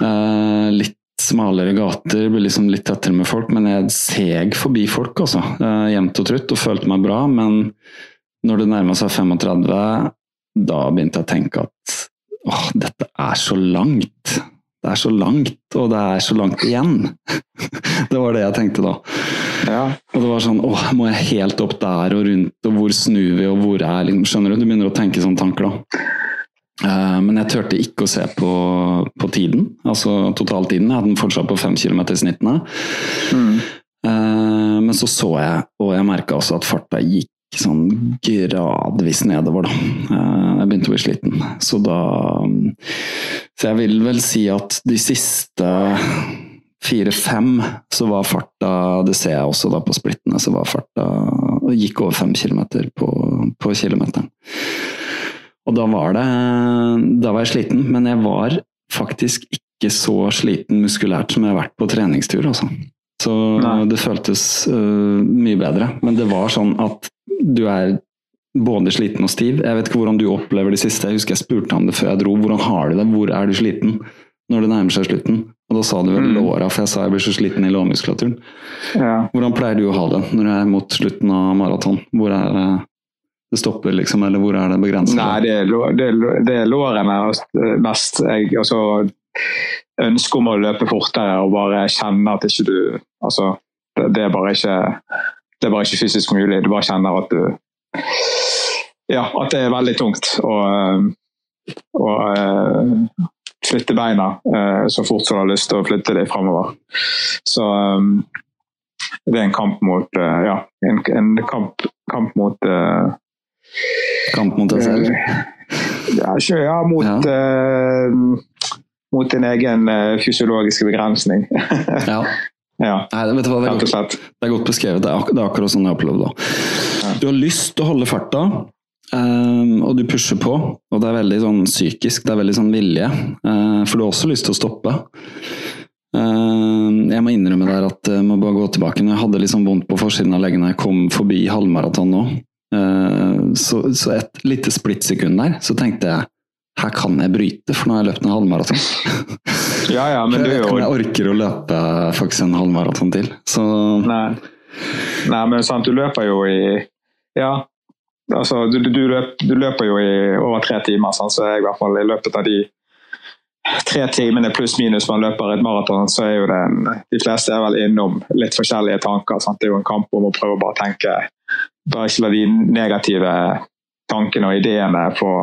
Speaker 3: Eh, litt smalere gater, ble liksom litt tettere med folk, men jeg seg forbi folk, altså. Eh, jevnt og trutt, og følte meg bra. Men når det nærma seg 35, da begynte jeg å tenke at åh, dette er så langt. Det er så langt, og det er så langt igjen. det var det jeg tenkte da.
Speaker 4: Ja.
Speaker 3: Og det var sånn åh, må jeg helt opp der og rundt, og hvor snur vi, og hvor er liksom, Skjønner du? Du begynner å tenke sånne tanker da. Eh, men jeg turte ikke å se på, på tiden, altså totaltiden. Jeg hadde den fortsatt på fem km i snittene.
Speaker 4: Mm.
Speaker 3: Eh, men så så jeg, og jeg merka også at farta gikk sånn gradvis nedover, da. Eh, jeg begynte å bli sliten. Så da Så jeg vil vel si at de siste fire-fem så var farta Det ser jeg også da på splittene, så var farta Gikk over fem kilometer på, på kilometeren. Og da var det Da var jeg sliten, men jeg var faktisk ikke så sliten muskulært som jeg har vært på treningstur, altså. Så
Speaker 4: Nei.
Speaker 3: det føltes uh, mye bedre. Men det var sånn at du er både sliten og stiv. Jeg vet ikke hvordan du opplever det siste. Jeg husker jeg spurte om det før jeg dro. Hvordan har du det? Hvor er du sliten når det nærmer seg slutten? Og da sa du vel
Speaker 4: Mm.
Speaker 3: låra, for jeg sa jeg blir så sliten i lårmuskulaturen.
Speaker 4: Ja.
Speaker 3: Hvordan pleier du å ha det når du er mot slutten av maraton? Hvor er det stopper, liksom, eller hvor er det begrenset?
Speaker 4: Nei, det er, det, det er lårene mest. Jeg, altså, ønsket om å løpe fortere og bare kjenne at ikke du altså, det, det, er ikke, det er bare ikke fysisk mulig. Du bare kjenner at du Ja, at det er veldig tungt å, å eh, flytte beina eh, så fort som du har lyst til å flytte dem framover. Så eh, det er en kamp mot Ja, en, en kamp, kamp mot
Speaker 3: Kamp mot deg selv?
Speaker 4: ja, ikke, ja, mot,
Speaker 3: Ja.
Speaker 4: Uh, mot din egen uh, fysiologiske begrensning.
Speaker 3: Ja.
Speaker 4: ja,
Speaker 3: Nei, vet du hva, det er godt, det er godt beskrevet. Det er, ak det er akkurat sånn jeg opplevde det. Du har lyst til å holde farta, um, og du pusher på. Og det er veldig sånn psykisk, det er veldig sånn vilje. Uh, for du har også lyst til å stoppe. Uh, jeg må innrømme der at jeg må bare gå tilbake. Jeg hadde litt sånn vondt på forsiden av leggene jeg kom forbi halvmaraton nå, eh, så, så et lite splittsekund der, så tenkte jeg her kan jeg bryte, for nå har jeg løpt en halvmaraton.
Speaker 4: Ja, ja, men
Speaker 3: jeg vet ikke om jeg orker å løpe faktisk en halvmaraton til. Så
Speaker 4: Nei, Nei men sant, du løper jo i Ja, altså du, du, løp, du løper jo i over tre timer, sant? så jeg, i hvert fall i løpet av de tre timene pluss minus man løper et maraton, så er jo det en, De fleste er vel innom litt forskjellige tanker. Sant? Det er jo en kamp om å prøve å bare tenke Bare ikke la de negative tankene og ideene få,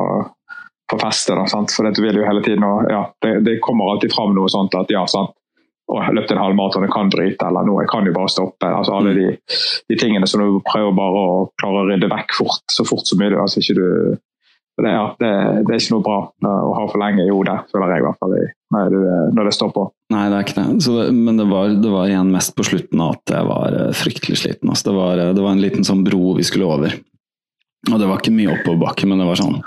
Speaker 4: få feste. Da, sant? For det vil jo hele tiden og, ja, det, det kommer alltid fram noe sånt at ja, sant og løpt en halvmaraton, jeg kan bryte, eller noe, jeg kan jo bare stoppe. altså Alle de, de tingene som du prøver bare å klare å rydde vekk fort, så fort som mulig. altså ikke du det, ja, det, det er ikke noe bra uh, å ha for lenge i hodet, føler jeg i hvert fall, når, du, når det står på.
Speaker 3: Nei, det er ikke det. Så det men det var, det var igjen mest på slutten at jeg var eh, fryktelig sliten. Altså. Det, var, eh, det var en liten sånn bro vi skulle over. Og det var ikke mye oppoverbakke, men det var sånn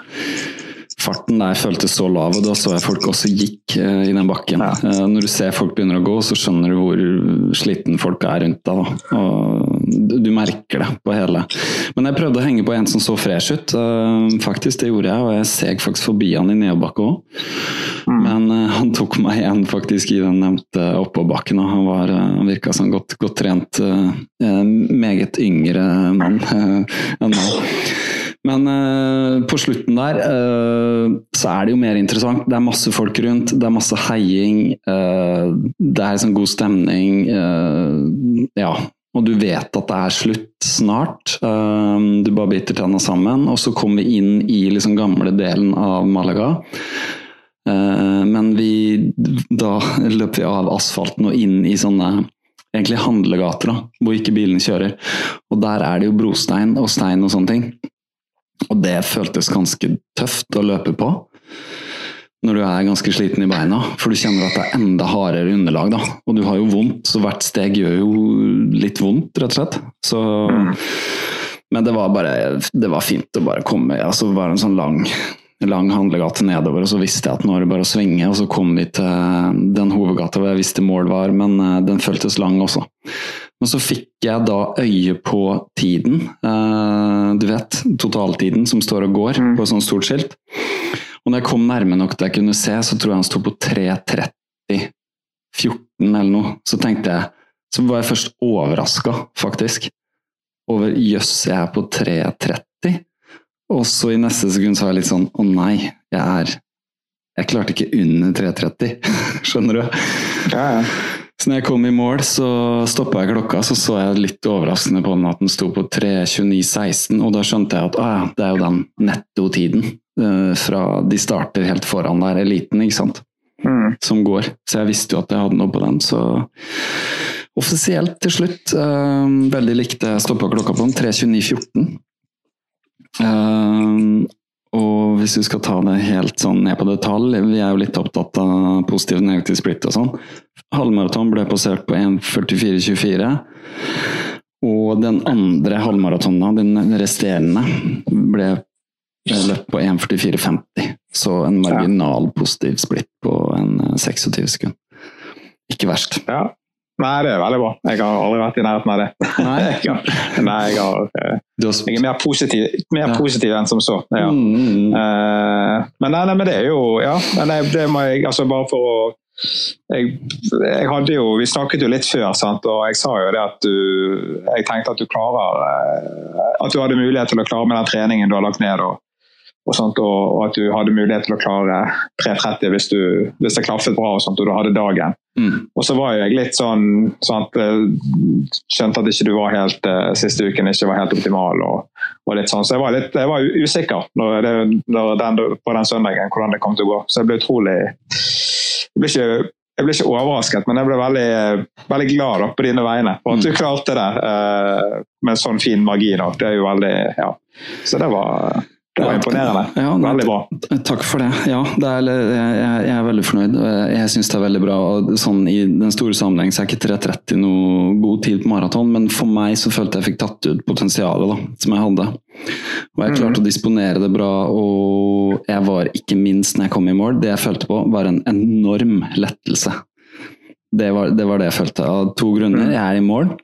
Speaker 3: Farten der føltes så lav, og da så jeg folk også gikk eh, i den bakken.
Speaker 4: Ja.
Speaker 3: Eh, når du ser folk begynner å gå, så skjønner du hvor sliten folk er rundt deg. Og du, merker det på hele. Men jeg prøvde å henge på en som så fresh ut. eh, faktisk, det gjorde jeg, og jeg seg faktisk forbi han i nedoverbakke òg. Men eh, han tok meg igjen faktisk i den nevnte oppoverbakken, og han, var, eh, han virka som en godt, godt trent, meget yngre mann enn meg. Men uh, på slutten der uh, så er det jo mer interessant. Det er masse folk rundt, det er masse heiing. Uh, det er sånn god stemning. ja. Og du vet at det er slutt snart. eh, du bare biter tenna sammen. Og så kommer vi inn i liksom gamle delen av Malaga. Eh, men vi Da løper vi av asfalten og inn i sånne egentlig handlegater, da, hvor ikke bilene kjører. Og der er det jo brostein og stein og sånne ting. Og det føltes ganske tøft å løpe på. Når du er ganske sliten i beina, for du kjenner at det er enda hardere underlag. da. Og du har jo vondt, så hvert steg gjør jo litt vondt, rett og slett. Så, Men det var bare det var fint å bare komme altså bare en sånn lang, lang handlegate nedover, og så visste jeg at nå er det bare å svinge. Og så kom vi til den hovedgata hvor jeg visste mål var, men eh, den føltes lang også. Men så fikk jeg da øye på tiden. eh, du vet, totaltiden som står og går på et sånt stort skilt. Og når jeg kom nærme nok til jeg kunne se, så tror jeg han sto på 3.30 14 eller noe, så tenkte jeg Så var jeg først overraska, faktisk, over jøss, jeg er på 3.30. Og så i neste sekund så var jeg litt sånn å nei, jeg er Jeg klarte ikke under 3.30, skjønner du?
Speaker 4: Ja, ja.
Speaker 3: Så når jeg kom i mål, så stoppa jeg klokka, så så jeg litt overraskende på den at den sto på 3.29,16, og da skjønte jeg at ah, ja, det er jo den nettotiden fra de starter helt foran der eliten, ikke sant,
Speaker 4: Mm.
Speaker 3: som går. Så jeg visste jo at jeg hadde noe på den, så offisielt til slutt eh, Veldig likte jeg stoppa klokka på den, 3.29,14. Uh, og hvis du skal ta det helt sånn ned på detalj, vi er jo litt opptatt av positiv og negativ split og sånn. Halvmaraton ble passert på 1.44,24. Og den andre halvmaratonen, den resterende, ble løpt på 1.44,50. Så en marginal positiv splitt på en eh, 26 sekund. Ikke verst.
Speaker 4: ja. Nei, det er veldig bra. Jeg har aldri vært i nærheten av det.
Speaker 3: Nei.
Speaker 4: nei, jeg, har, eh, jeg er mer positiv, mer
Speaker 3: Ja.
Speaker 4: positiv enn som så. Ja.
Speaker 3: Mm,
Speaker 4: Eh, men nei, nei, men det er jo Ja, men det, må jeg altså Bare for å jeg, jeg hadde jo, Vi snakket jo litt før, sant? og jeg sa jo det at du Jeg tenkte at du klarer eh, At du hadde mulighet til å klare med den treningen du har lagt ned. og og, sånt, og, og at du hadde mulighet til å klare 3.30 hvis, du- hvis det klaffet bra og, sånt, og du hadde dagen.
Speaker 3: mm.
Speaker 4: Og så var jeg litt sånn, sånn at Skjønte at ikke du var helt eh, siste uken ikke var helt optimal. og, og litt sånn, Så jeg var litt jeg var usikker når det, når den, på den søndagen hvordan det kom til å gå. Så jeg ble utrolig Jeg ble ikke, jeg ble ikke overrasket, men jeg ble veldig, veldig glad da, på dine vegne for at du klarte det eh, med sånn fin margin. Det er jo veldig, ja. Så det var, det var imponerende.
Speaker 3: Ja, nei,
Speaker 4: veldig bra.
Speaker 3: Takk for det. Ja, det er, jeg, jeg er veldig fornøyd. Jeg syns det er veldig bra. Sånn, I den store sammenheng så er ikke 3.30 noe god tid på maraton, men for meg så følte jeg fikk tatt ut potensialet da, som jeg hadde. Og jeg klarte å disponere det bra, og jeg var ikke minst når jeg kom i mål, det jeg følte på, var en enorm lettelse. Det var det, var det jeg følte. Av to grunner. Jeg er i mål,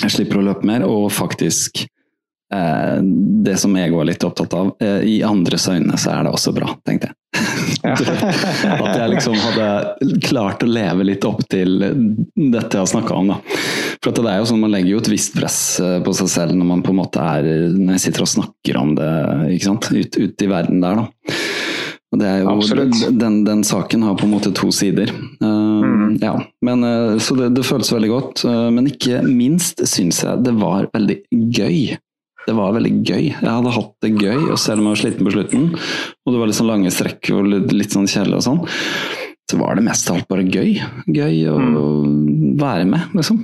Speaker 3: jeg slipper å løpe mer, og faktisk det som jeg var litt opptatt av. Eh, I andres øyne så er det også bra, tenkte jeg. At jeg liksom hadde klart å leve litt opp til dette jeg har snakka om. da. For at det er jo sånn Man legger jo et visst press eh, på seg selv når man på en måte er Når jeg sitter og snakker om det ikke sant? Ut, ut i verden der, da. Og det er jo, den, den saken har på en måte to sider. Eh, ja. men, uh, så det, det føles veldig godt. Uh, men ikke minst syns jeg det var veldig gøy. Det var veldig gøy. Jeg hadde hatt det gøy, og selv om jeg var sliten på slutten, og det var litt sånn lange strekk og litt, sånn kjedelig og sånn, så var det mest av alt bare gøy. Gøy å være med, liksom.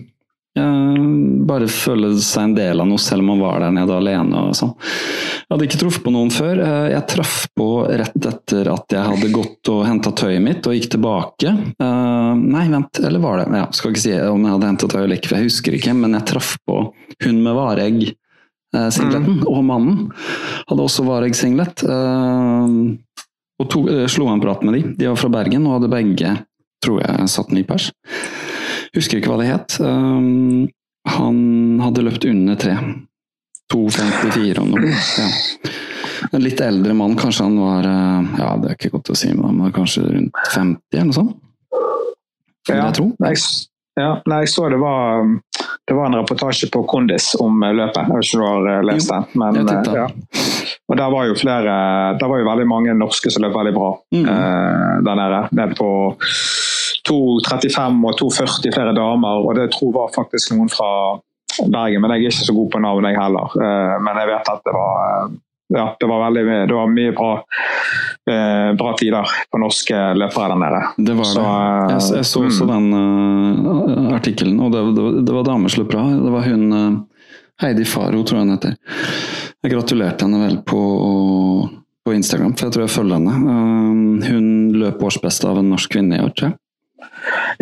Speaker 3: Bare føle seg en del av noe, selv om man var der nede alene og sånn. Jeg hadde ikke truffet på noen før. Eh, Jeg traff på rett etter at jeg hadde gått og henta tøyet mitt og gikk tilbake. Eh, Nei, vent, eller var det ja, Skal ikke si om jeg hadde henta tøy eller ikke, for jeg husker ikke, men jeg traff på hun med vareegg. Eh, Singleten, og mannen hadde også Vareg-singlet. eh, Og to, eh, slo en prat med de. De var fra Bergen og hadde begge, tror jeg, satt ny pers. Husker ikke hva det het. Um, han hadde løpt under tre. 2,54 og noe. Ja. En litt eldre mann, kanskje han var Ja, det er ikke godt å si, men han var kanskje rundt 50 eller noe sånt? Ja, jeg
Speaker 4: ja, nei, jeg så det var, det var en reportasje på Kondis om eh, løpet. Jeg vet ikke om du har eh, lest den. Men, eh, ja. Og der var jo flere Der var jo veldig mange norske som løp veldig bra
Speaker 3: Mm.
Speaker 4: der nede. Nede på 2.35 og 2.40 flere damer, og det tror jeg var faktisk noen fra Bergen. Men jeg er ikke så god på navn, jeg heller. Men jeg vet at det var ja, det var veldig det var mye bra, eh, bra tider på norske løpere der nede.
Speaker 3: Det var
Speaker 4: Så,
Speaker 3: det.
Speaker 4: eh,
Speaker 3: Jeg, jeg så også
Speaker 4: mm.
Speaker 3: den uh, artikkelen, og det, det, var- det var damer som løp bra. Det var hun uh, Heidi Faro, tror jeg hun heter. Jeg gratulerte henne vel på, på Instagram, for jeg tror jeg følger henne. Eh, hun løp årsbeste av en norsk kvinne i år, tror jeg.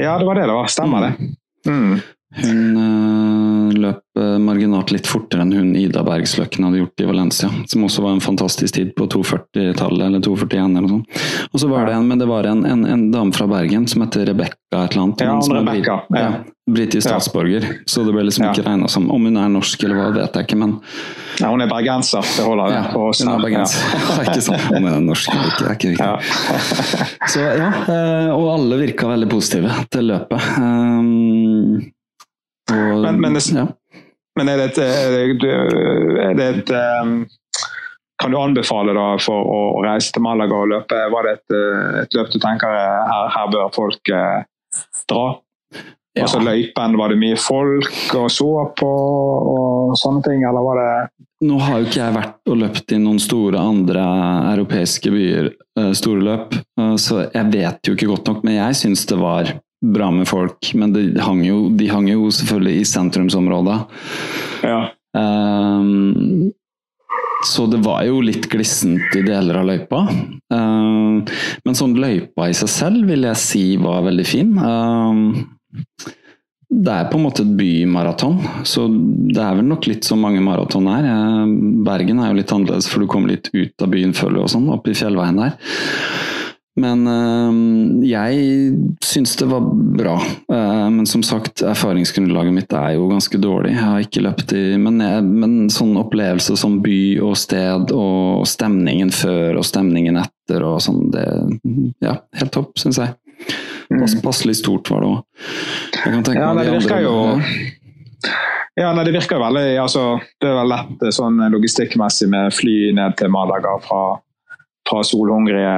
Speaker 4: Ja, det var det det var. Stemmer det. Mm.
Speaker 3: Hun øh, løp øh, marginalt litt fortere enn hun Ida Bergsløkken hadde gjort i Valencia, som også var en fantastisk tid på 2.40-tallet, eller 2.41 eller noe sånt. Og så var det en, men det var en, en, en dame fra Bergen som heter Rebekka et eller annet.
Speaker 4: Ja, Rebecca,
Speaker 3: brit-
Speaker 4: ja.
Speaker 3: Britisk
Speaker 4: Ja.
Speaker 3: statsborger, så det ble liksom
Speaker 4: Ja.
Speaker 3: ikke regna som Om hun er norsk eller hva, vet jeg ikke, men
Speaker 4: Ja, hun er bergenser, det holder det
Speaker 3: ja, hun er bergenser. Ja. ikke sant. Om hun er norsk eller ikke, det er ikke viktig.
Speaker 4: Ja.
Speaker 3: Så ja, eh, og alle virka veldig positive til løpet. Um, og,
Speaker 4: Men- men det-
Speaker 3: ja.
Speaker 4: Men er det et, er det, det et um, Kan du anbefale da for å, reise til Malaga og løpe? Var det et, uh, et løp du tenker uh, her, her bør folk uh, dra?
Speaker 3: Ja.
Speaker 4: Altså løypen, var det mye folk og så på og sånne ting, eller var det
Speaker 3: Nå har jo ikke jeg vært og løpt i noen store andre europeiske byer, eh, store løp, eh, så jeg vet jo ikke godt nok. Men jeg syns det var bra med folk. Men de hang jo, de hang jo selvfølgelig i sentrumsområdet.
Speaker 4: Ja.
Speaker 3: Um, så det var jo litt glissent i deler av løypa. Um, men sånn løypa i seg selv vil jeg si var veldig fin. Um, det er på en måte et bymaraton, så det er vel nok litt som mange maraton er. Bergen er jo litt annerledes, for du kommer litt ut av byen føler du og sånn, oppe i fjellveien der. Men øh, jeg syns det var bra. Eh, men som sagt, erfaringsgrunnlaget mitt er jo ganske dårlig. Jeg har ikke løpt i Men, jeg, men sånn opplevelse som by og sted og stemningen før og stemningen etter og sånn, det Ja, helt topp, syns jeg. Pass, passelig stort var det òg.
Speaker 4: Ja, nei,
Speaker 3: de
Speaker 4: det virker jo Ja, nei, det virker veldig altså, Det er vel lett eh, sånn logistikkmessig med fly ned til Malaga fra, fra solhungrige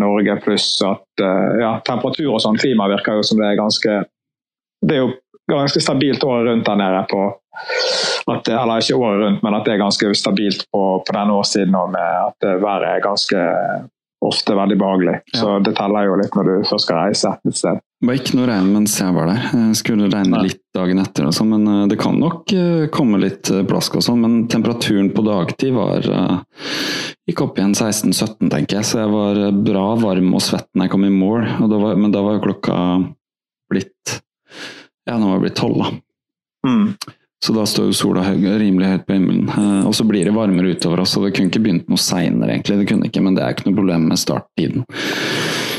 Speaker 4: Norge, pluss at eh, ja, temperatur og sånn klima virker jo som det er ganske Det er jo ganske stabilt året rundt der nede på at, Eller ikke året rundt, men at det er ganske stabilt på, på denne årstiden og med at været er ganske ofte veldig behagelig. Så det teller jo litt når du først skal reise et sted.
Speaker 3: Det var ikke noe regn mens jeg var der. Jeg skulle regne
Speaker 4: Nei.
Speaker 3: litt dagen etter, og sånn, men eh, det kan nok eh, komme litt eh, plask og sånn. Men temperaturen på dagtid var gikk opp igjen 16-17, tenker jeg. Så jeg var bra varm og svett når jeg kom i mål. Var, men da var jo klokka blitt Ja, nå var det blitt tolv, da.
Speaker 4: Mm.
Speaker 3: Så da står jo sola høy, rimelig høyt på himmelen. Og så blir det varmere utover oss, og det kunne ikke begynt noe seinere, egentlig. Det kunne ikke, men det er ikke noe problem med starttiden.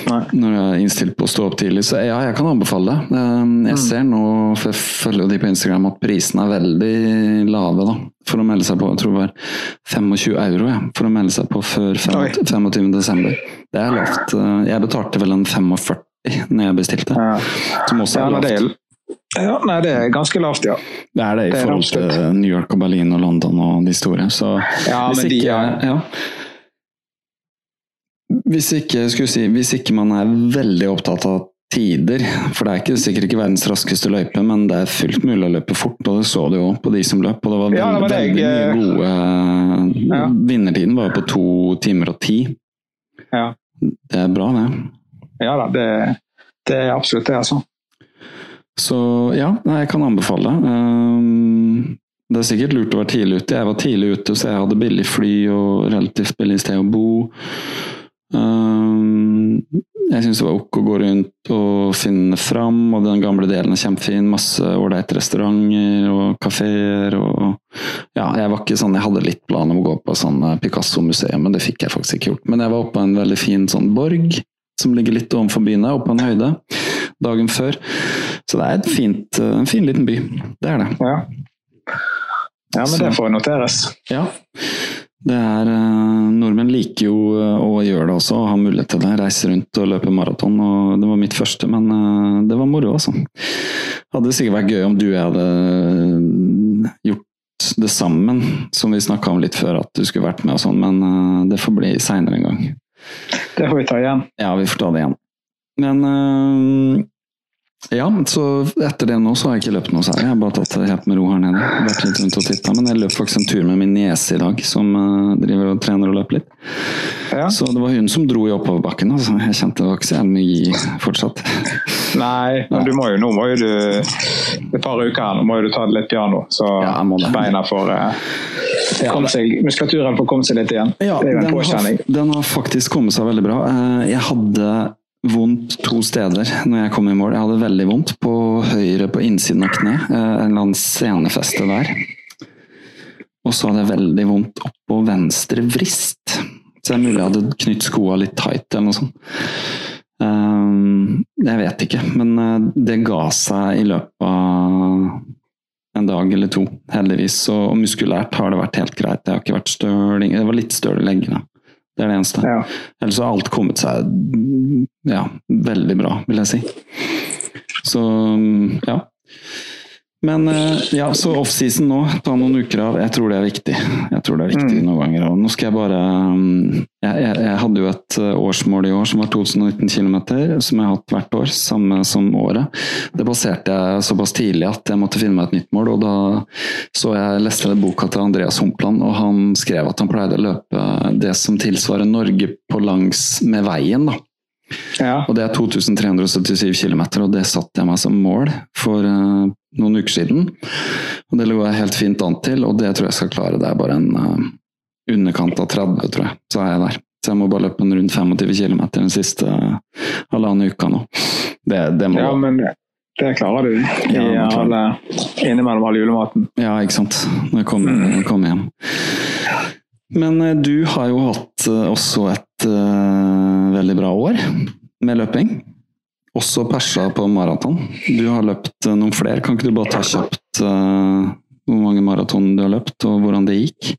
Speaker 4: Nei.
Speaker 3: Når jeg er innstilt på å stå opp tidlig. Så ja, jeg kan anbefale det. Eh, Jeg ser nå, for jeg følger de på Instagram, at prisene er veldig lave da, for å melde seg på. Jeg tror det var 25 euro ja, for å melde seg på før 25. 25. desember. Det er lavt. Eh, Jeg betalte vel en 45 når jeg bestilte,
Speaker 4: Ja.
Speaker 3: som også er lavt.
Speaker 4: ja, nei, det er ganske lavt, ja.
Speaker 3: Det er det i
Speaker 4: Det er
Speaker 3: forhold til. New York og Berlin og London og de store. Så
Speaker 4: Ja,
Speaker 3: hvis
Speaker 4: men de ja.
Speaker 3: ja. Hvis ikke, si, hvis ikke man er veldig opptatt av tider, for det er ikke, sikkert ikke verdens raskeste løype, men det er fullt mulig å løpe fort, og det så du jo på de som løp. Og det var
Speaker 4: Ja,
Speaker 3: veldig,
Speaker 4: det var det
Speaker 3: veldig
Speaker 4: jeg-
Speaker 3: mye gode
Speaker 4: Ja.
Speaker 3: Vinnertiden var på to timer og ti.
Speaker 4: Ja.
Speaker 3: Det er bra, det.
Speaker 4: Ja da, det, det er absolutt det, altså.
Speaker 3: Så ja, jeg kan anbefale det. Um, det er sikkert lurt å være tidlig ute. Jeg var tidlig ute, så jeg hadde billig fly og relativt billig sted å bo. Um, jeg syns det var ok å gå rundt og finne fram, og den gamle delen er kjempefin. Masse ålreite restauranter og kafeer og Ja, jeg var ikke sånn Jeg hadde litt plan om å gå på sånn eh, Picasso-museum, men det fikk jeg faktisk ikke gjort. Men jeg var oppe på en veldig fin sånn borg som ligger litt ovenfor byen her, oppe på en høyde, dagen før. Så det er fint, eh, en fin liten by. Det er det.
Speaker 4: Ja, ja men det får noteres.
Speaker 3: Ja. Det er, eh, nordmenn liker jo eh, å gjøre det også, å ha mulighet til det. Reise rundt og løpe maraton. og Det var mitt første, men eh, det var moro, altså. Hadde sikkert vært gøy om du og jeg hadde gjort det sammen, som vi snakka om litt før, at du skulle vært med og sånn, men det får bli seinere en gang.
Speaker 4: Det får vi ta igjen.
Speaker 3: Ja, vi får ta det igjen. Men ja, så etter det nå så har jeg ikke løpt noe særlig. Jeg har bare tatt det helt med ro her nede. Vært litt rundt og titta. Men jeg løp faktisk en tur med min niese i dag, som øh, driver og trener og løper litt.
Speaker 4: Ja.
Speaker 3: Så det var hun som dro i oppoverbakken. Altså. Jeg kjente det var ikke så jævlig mye gi fortsatt.
Speaker 4: Nei, men du må jo, nå må jo du et par uker her, nå må jo du ta det litt piano, så
Speaker 3: Ja,
Speaker 4: beina får eh, seg, muskulaturen får komme seg litt igjen.
Speaker 3: Ja,
Speaker 4: det er jo en
Speaker 3: den har,
Speaker 4: påkjenning.
Speaker 3: den har faktisk kommet seg veldig bra. Eh, Jeg hadde vondt to steder når jeg kom i mål. Jeg hadde veldig vondt på høyre på innsiden av kne. eh, En eller annen senefeste der. Og så hadde jeg veldig vondt oppå venstre vrist. Så det er mulig jeg hadde knytt skoa litt tight eller noe sånt. Ehm, jeg vet ikke, men eh, det ga seg i løpet av en dag eller to, heldigvis. Og muskulært har det vært helt greit. Det har ikke vært støl Det var litt støl i leggene. Det er det eneste.
Speaker 4: Ja.
Speaker 3: Ellers har alt kommet seg ja, veldig bra, vil jeg si. Så ja. Men eh, ja, så offseason nå, ta noen uker av. Jeg tror det er viktig. Jeg tror det er viktig noen ganger. Og nå skal jeg bare mm, jeg, jeg, jeg hadde jo et eh, årsmål i år som var 2019 km, som jeg har hatt hvert år, samme som året. Det baserte jeg såpass tidlig at jeg måtte finne meg et nytt mål. og da så jeg leste boka til Andreas Humpland, og han skrev at han pleide å løpe det som tilsvarer Norge på langs med veien. da.
Speaker 4: Ja.
Speaker 3: Og det er 2377 km, og det satte jeg meg som mål for uh, noen uker siden. Og det lå jeg helt fint an til, og det tror jeg skal klare. Det er bare en uh, underkant av 30, tror jeg. Så er jeg der. Så jeg må bare løpe en rundt 25 km den siste uh, halvannen uka nå. Det, det må
Speaker 4: ja, men det klarer du.
Speaker 3: Ja, klarer
Speaker 4: alle, innimellom all julematen.
Speaker 3: Ja, ikke sant. Når jeg kommer, kommer hjem. Men eh, du har jo hatt eh, også et uh, veldig bra år med løping. Også persa på maraton. Du har løpt noen flere. Kan ikke du bare ta kjapt uh, hvor mange maraton du har løpt, og hvordan det gikk?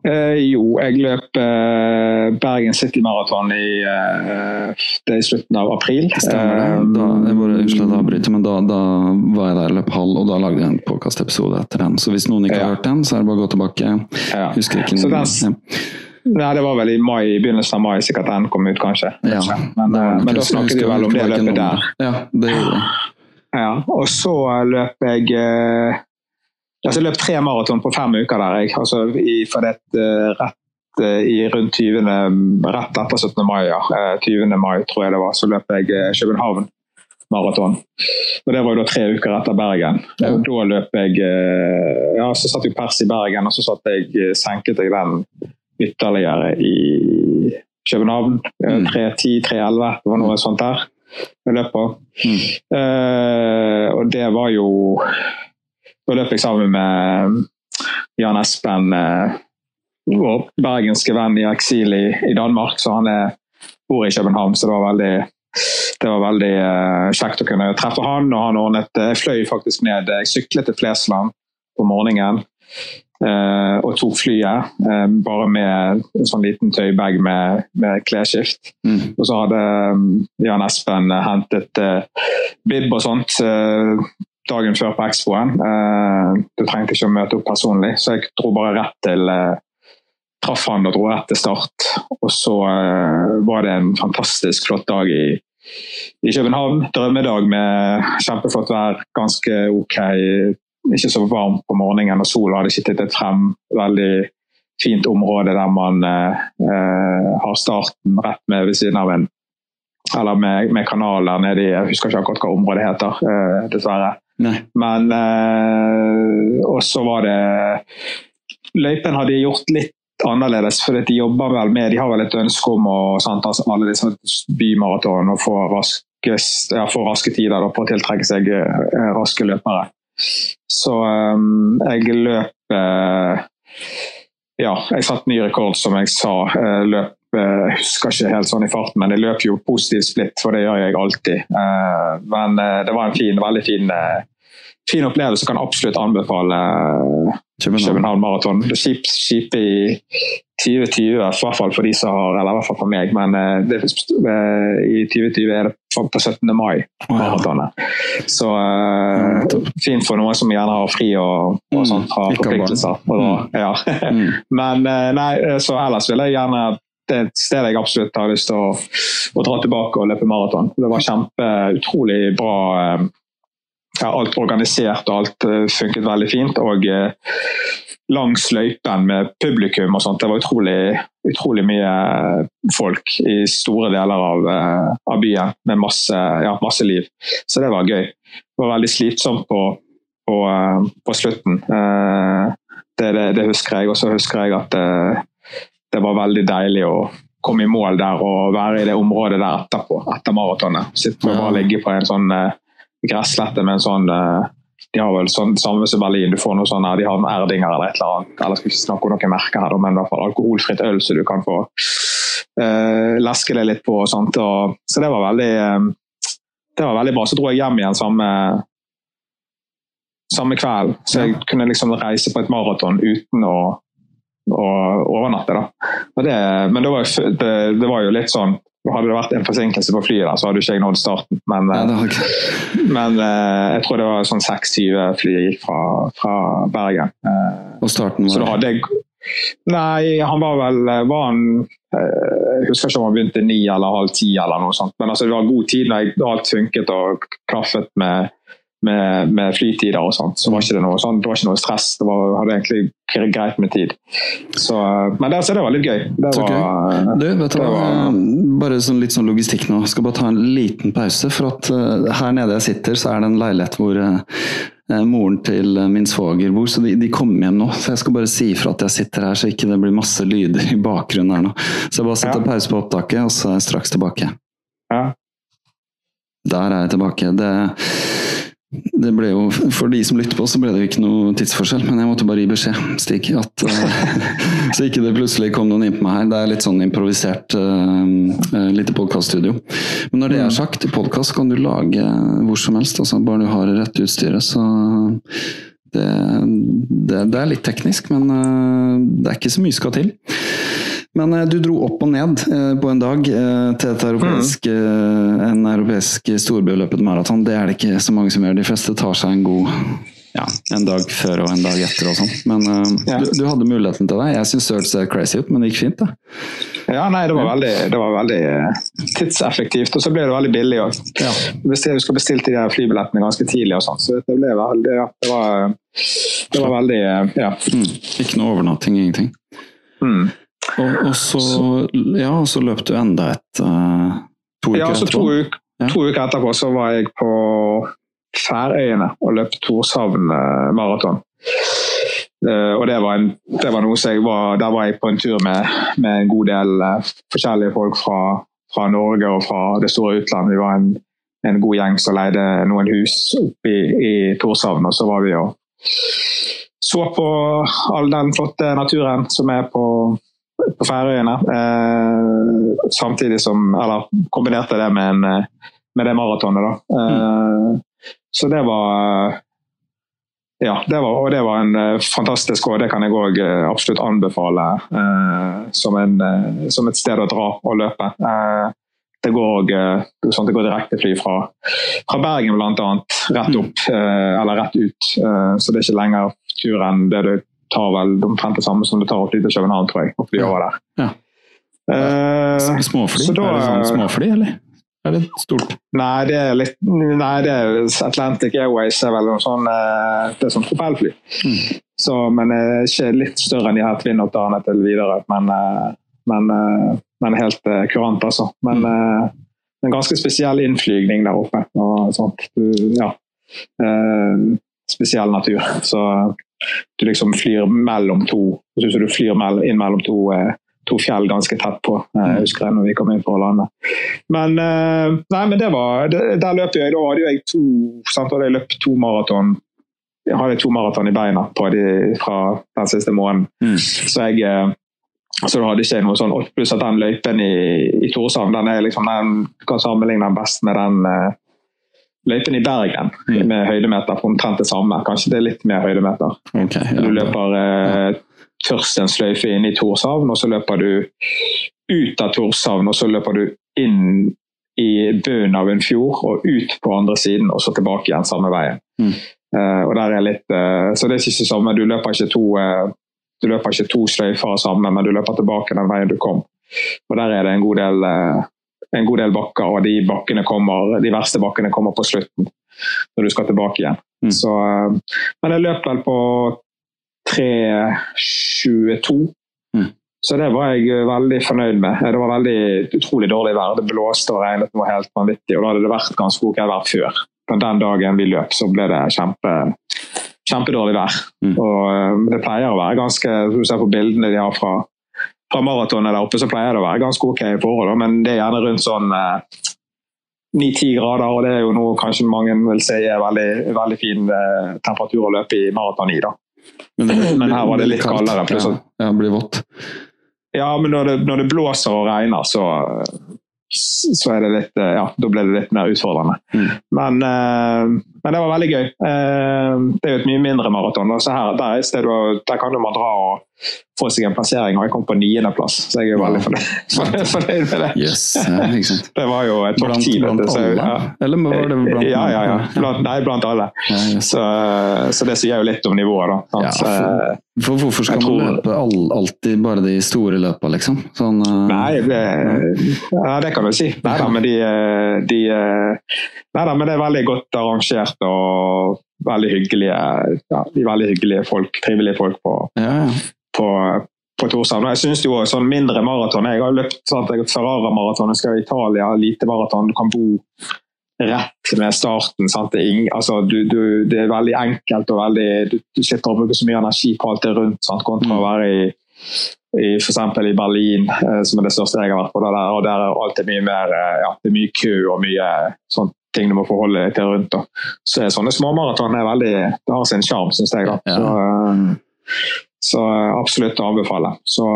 Speaker 4: Eh, jo, jeg løp eh, Bergen City Marathon i, eh, det er i slutten av april.
Speaker 3: Stemmer det? Da, jeg bare Unnskyld avbryter, men da, da var jeg der løp halv, og da lagde jeg en podkastepisode etter den. Så hvis noen ikke har
Speaker 4: Ja.
Speaker 3: hørt den, så er det bare å gå tilbake.
Speaker 4: Ja.
Speaker 3: Husker ikke
Speaker 4: den-
Speaker 3: ja.
Speaker 4: Nei, det var vel i mai, begynnelsen av mai sikkert den kom ut, kanskje.
Speaker 3: Ja,
Speaker 4: Men,
Speaker 3: det var
Speaker 4: eh, men da snakket vi vel om det løpet der.
Speaker 3: Ja, det gjorde vi.
Speaker 4: Ja, og så løp jeg eh, altså løp tre maraton på fem uker der. Jeg, altså i, det, eh, rett eh, i rundt 20. Rett etter 17. mai, ja. Eh, 20. mai tror jeg det var, så løp jeg eh, København maraton. Og det var jo da tre uker etter Bergen.
Speaker 3: Ja.
Speaker 4: Og da løp jeg eh, Ja, så satt jo pers i Bergen, og så satt jeg, eh, senket jeg den ytterligere i København. Eh,
Speaker 3: Mm.
Speaker 4: 3.10, 3.11, det var noe sånt der jeg løp på.
Speaker 3: Mm.
Speaker 4: Uh, og det var jo Da løp jeg sammen med Jan Espen, eh, vår bergenske venn i eksil i, i Danmark. Så han er, bor i København, så det var veldig det var veldig uh, kjekt å kunne treffe han. og han ordnet, Jeg fløy faktisk ned, jeg syklet til Flesland på morgenen. Uh, og tok flyet, uh, bare med en sånn liten tøybag med, med klesskift.
Speaker 3: Mm.
Speaker 4: Og så hadde um, Jan Espen eh, hentet uh, bib og sånt eh, dagen før på Expoen. Uh, du trengte ikke å møte opp personlig, så jeg dro bare rett til uh, Traff han og dro rett til start. Og så eh, var det en fantastisk flott dag i, i København. Drømmedag med kjempeflott vær, ganske ok. Ikke så varmt på morgenen, og sola hadde ikke tittet frem. Veldig fint område der man eh, eh, har starten rett med ved siden av en eller med, med kanaler nedi Jeg husker ikke akkurat hva området heter, eh, dessverre.
Speaker 3: Nei.
Speaker 4: Men eh, Og så var det Løypen hadde gjort litt annerledes, for de jobber vel med De har vel et ønske om å sant, altså alle disse bymaraton og få, raske, ja, raske tider da, på å tiltrekke seg eh, raske løpere. Så eh, jeg løp eh, Ja, jeg satte ny rekord, som jeg sa. Eh, løp eh, jeg husker ikke helt sånn i farten, men jeg løp jo positiv splitt, for det gjør jeg alltid. Men det var en fin, veldig fin, fin opplevelse. Kan absolutt anbefale eh,
Speaker 3: København.
Speaker 4: Maraton. Kjip, kjip i 2020, i hvert fall for de som har, eller i hvert fall for meg, men eh, det, eh, i 2020 er det på 17. mai, maratonet. Så eh, fint for noen som gjerne har fri og, og
Speaker 3: Mm,
Speaker 4: sånt, har forpliktelser. Og ja.
Speaker 3: Mm.
Speaker 4: Men nei, så ellers vil jeg gjerne det er et sted jeg absolutt har lyst til å, å dra tilbake og løpe maraton. Det var kjempe, utrolig bra. Ja, alt organisert og alt eh, funket veldig fint. Og eh, langs løypen med publikum og sånt. Det var utrolig, utrolig mye folk i store deler av, eh, av byen med masse, ja, masse liv. Så det var gøy. Det var veldig slitsomt på, på, på slutten. Eh, Det, det, det husker jeg. Og så husker jeg at eh, det var veldig deilig å komme i mål der og være i det området der etterpå, etter maratonet. Sitte og ligge på en sånn eh, gresslette med en sånn eh, De har vel sånn samme som Berlin, du får noe sånn, de har noen Erdinger eller et eller annet. Eller skal ikke snakke om noen merker her, men i hvert fall alkoholfritt øl så du kan få uh, leske det litt på. og sånt. Og, så det var veldig det var veldig bra. Så dro jeg hjem igjen samme samme kveld. Så jeg kunne liksom reise på et maraton uten å, å overnatte. Da. Det, men det var, det, det var, jo litt sånn Hadde det vært en forsinkelse på flyet, så hadde ikke jeg nådd starten. Men, ja, men eh, jeg tror det var sånn 6-7 fly jeg gikk fra, fra Bergen.
Speaker 3: Eh, Og starten var?
Speaker 4: Så da hadde jeg Nei, han var vel var han, eh, Jeg husker ikke om han begynte ni eller halv ti, eller noe sånt. Men altså, det var god tid når jeg, alt funket og klaffet med med, med, flytider og sånt, så var ikke det noe, sånn, det var ikke noe stress. Det var, hadde egentlig greit med tid. Så, men der, så det var litt gøy. Det var,
Speaker 3: okay. Du, vet du var, bare sånn, litt sånn logistikk nå. Skal bare ta en liten pause. For at uh, her nede jeg sitter, så er det en leilighet hvor uh, moren til min svoger bor, så de, de kommer hjem nå. Så jeg skal bare si ifra at jeg sitter her, så ikke det blir masse lyder i bakgrunnen her nå. Så jeg bare setter ja. pause på opptaket, og så er jeg straks tilbake. Ja. Der er jeg tilbake. Det det ble jo, For de som lytter på, så ble det jo ikke noe tidsforskjell, men jeg måtte bare gi beskjed, Stig. At, uh, så ikke det plutselig kom noen inn på meg her. Det er litt sånn improvisert uh, lite podkaststudio. Men når det er sagt, i podkast kan du lage hvor som helst, altså bare du har det rette utstyret. Så det, det, det, er litt teknisk, men det er ikke så mye skal til. Men eh, du dro opp og ned eh, på en dag eh, til et europeisk, mm. en europeisk storbyløpet maraton. Det er det ikke så mange som gjør. De fleste tar seg en god ja, en dag før og en dag etter og sånn. Men ja. du, du, hadde muligheten til det. Jeg syns det hørtes crazy ut, men det gikk fint, det.
Speaker 4: Ja, nei, det var veldig, det var veldig tidseffektivt, og så ble det veldig billig òg. Ja. Hvis jeg husker bestille de flybillettene ganske tidlig og sånn, så det ble veldig ja, det var, det var veldig ja.
Speaker 3: Mm. Ikke noe overnatting, ingenting. Mm. Og, og så, ja, så løp du enda et uh, to uker
Speaker 4: ja,
Speaker 3: så
Speaker 4: to, uker, ja. to uker etterpå så var jeg på Færøyene og løp Torshavn maraton. Uh, og det var, en, det var, noe som jeg var Der var jeg på en tur med, med en god del uh, forskjellige folk fra, fra, Norge og fra det store utlandet. Vi var en, en god gjeng som leide noen hus oppe i, i Torshavn, og så var vi og så på all den flotte naturen som er på på Færøyene. Eh, samtidig som Eller kombinerte det med, en, eh, med det maratonet, da. Mm. Så det var ja, det var, og det var en uh, fantastisk og det kan jeg òg absolutt anbefale eh, som, en, som, et sted å dra og løpe. det går òg sånn det går direktefly fra, fra Bergen bl.a. rett opp, eller rett ut. så det er ikke lenger tur enn det du tar vel omtrent det samme som det tar å fly til København, tror jeg. å fly over der.
Speaker 3: Ja. Uh, småfly? Da, er det sånn småfly, eller? Er det stort?
Speaker 4: Nei, det er litt Nei, det er Atlantic Airways er vel noe sånn eh, Det er sånn propellfly. Mm. Så, men ikke litt større enn de her Twin Otterne til videre. Men, eh, men, men helt kurant, altså. Men mm. en ganske spesiell innflygning der oppe. og sånt. Ja. Spesiell natur. Så du liksom flyr mellom to så du flyr inn mellom to, eh, to fjell ganske tett på. Eh, jeg husker det når vi kom inn på landet. Men, eh, nei, men det var, der løp jeg. Da hadde jeg to sant, hadde jeg løpt to maraton jeg hadde to maraton i beina på de, fra den siste måneden. Mm. Så jeg så da hadde ikke jeg noe sånn Pluss at den løypen i, i Torshavn den er liksom, den kan sammenligne den best med den løypen i Bergen mm. med høydemeter på omtrent det samme. Kanskje det er litt mer høydemeter.
Speaker 3: Okay, ja,
Speaker 4: du løper eh, først en sløyfe inn i Torshavn, og så løper du ut av Torshavn, og så løper du inn i bunnen av en fjord og ut på andre siden, og så tilbake igjen samme veien. Mm. Uh, og der er litt, uh, så det er ikke samme. Du løper ikke to, uh, du løper ikke to sløyfer sammen, men du løper tilbake den veien du kom. Og Der er det en god del en god del bakker, og de, kommer, de verste bakkene kommer på slutten. Når du skal tilbake igjen. Mm. Så, eh, men jeg løp vel på 3.22. Mm. Så det var jeg eh, veldig fornøyd med. Det var veldig utrolig dårlig vær. Det blåste og regnet var helt vanvittig. Og da hadde det vært ganske ok vær før. Men den dagen vi løp, så ble det kjempe, kjempedårlig vær. Mm. Og eh, det pleier å være ganske Du ser på bildene de har fra fra maratonet der oppe, så pleier det å være ganske ok forhold, men det er gjerne rundt sånn ni-ti grader, og det er jo noe kanskje mange vil si er veldig, veldig fin eh, temperatur å løpe i maraton i. da. Men her var det litt kaldere,
Speaker 3: Ja,
Speaker 4: det
Speaker 3: ja, blir vått.
Speaker 4: Ja, men når det, når det blåser og regner, så, så er det litt eh, Ja, da blir det litt mer utfordrende.
Speaker 3: Mm.
Speaker 4: Men, eh, men det var veldig gøy. Eh, det er jo et mye mindre maraton. så her, der, er sted, der kan man dra og få seg en plassering, og jeg kom på niendeplass, så jeg er jo veldig fornøyd med det.
Speaker 3: Yes, ja.
Speaker 4: Det var jo topp ti.
Speaker 3: blant alle?
Speaker 4: ja.
Speaker 3: Eller var det blant
Speaker 4: Ja, ja, ja. Blant, nei, blant alle.
Speaker 3: Ja, yes.
Speaker 4: Så, så det sier jo litt om nivået, da.
Speaker 3: Ja, for-
Speaker 4: Eh,
Speaker 3: For hvorfor skal man
Speaker 4: tror-
Speaker 3: løpe all, alltid bare de store løpa, liksom? Sånn, eh,
Speaker 4: Nei, det, det kan du si. Nei da, men de, eh, de eh, Nei da, men det er veldig godt arrangert og veldig hyggelige ja, veldig hyggelige folk, trivelige folk på,
Speaker 3: ja,
Speaker 4: på, på Torshavn. Jeg syns jo sånn mindre maraton Jeg har løpt sånn at jeg Ferrara-maraton, jeg skal i Italia, lite maraton. Du kan bo rett med starten. Det, er ing, altså, du, du, det er veldig enkelt og veldig Du, du slipper å bruke så mye energi på alt det rundt, sant? kontra å være i i eksempel i Berlin, eh, som er det største jeg har vært på, der, og der er alt mye mer eh, ja, det er mye kø og mye sånne ting du må forholde deg til rundt. Da. Så sånne småmaraton er veldig Det har sin sjarm, syns jeg. Da. Så, eh, så eh, absolutt å anbefale. Så,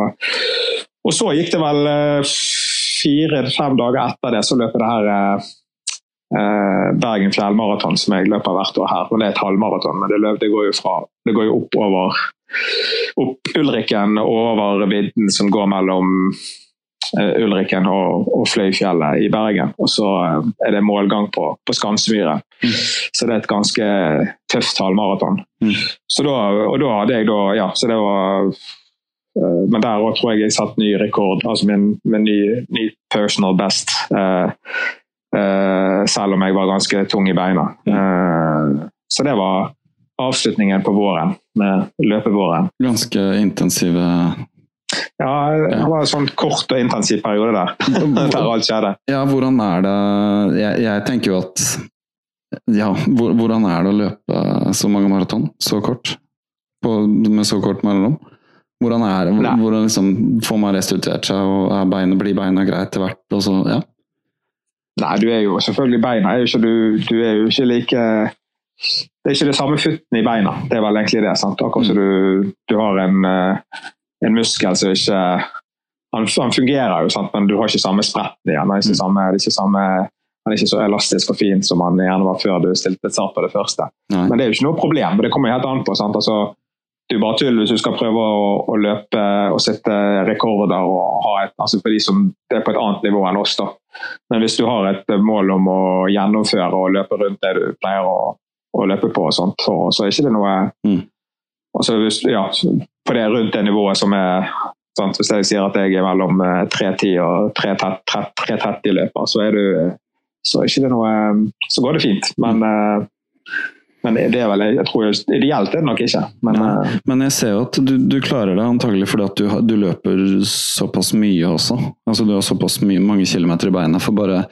Speaker 4: og så gikk det vel eh, fire-fem dager etter det, så løper det her Bergen fjellmaraton, som jeg løper hvert år her. og det er et halvmaraton, men det, løp, det, går jo fra, det går jo opp over opp Ulriken og over vidden som går mellom Ulriken og, og Fløyfjellet i Bergen. Og så eh, er det målgang på, på Skansmyren. Så det er et ganske tøft halvmaraton.
Speaker 3: Mm.
Speaker 4: Så da, og da hadde jeg da Ja, så det var eh, Men der òg tror jeg jeg satte ny rekord, altså min, min ny, ny personal best. eh, eh, selv om jeg var ganske tung i beina. Eh, så det var avslutningen på våren, med løpevåren.
Speaker 3: Ganske intensive
Speaker 4: Ja, det var en sånn kort og intensiv periode der, der alt skjedde.
Speaker 3: Ja, hvordan er det Jeg, jeg tenker jo at Ja, hvor, hvordan er det å løpe så mange maraton så kort? På, med så kort mellomrom? Hvordan er det? Hvordan liksom, får man restituert seg, og beina, blir beina greit til hvert? Og så, ja.
Speaker 4: Nei, du er jo selvfølgelig beina er jo ikke, du, du er jo ikke like Det er ikke det samme futten i beina. Det er vel egentlig det. sant? Akkurat som du, du har en, eh, en muskel som ikke han, han fungerer jo, sant? men du har ikke samme spretten i han. Han er ikke, samme, det er ikke samme, han er ikke så elastisk og fin som han gjerne var før du stilte start på det første.
Speaker 3: Nei.
Speaker 4: Men det er jo ikke noe problem. Det kommer helt an på. sant? Altså, jo bare tull hvis du skal prøve å, å løpe og sette rekorder og ha et, altså for de som det er på et annet nivå enn oss. da. Men hvis du har et mål om å gjennomføre og løpe rundt det du pleier å, å løpe på, og sånt, så, så er ikke det noe
Speaker 3: Mm.
Speaker 4: altså hvis, ja, På det rundt det nivået som er sant? Hvis jeg sier at jeg er mellom eh, 3.10 og 3.30-løper, så er du så er noe Så går det fint. Men, eh, men det er vel jeg tror Ideelt er det nok ikke. Men eh,
Speaker 3: Men jeg ser jo at du, du klarer det antagelig fordi at du, du løper såpass mye også. Altså Du har såpass mye, mange kilometer i beina. For bare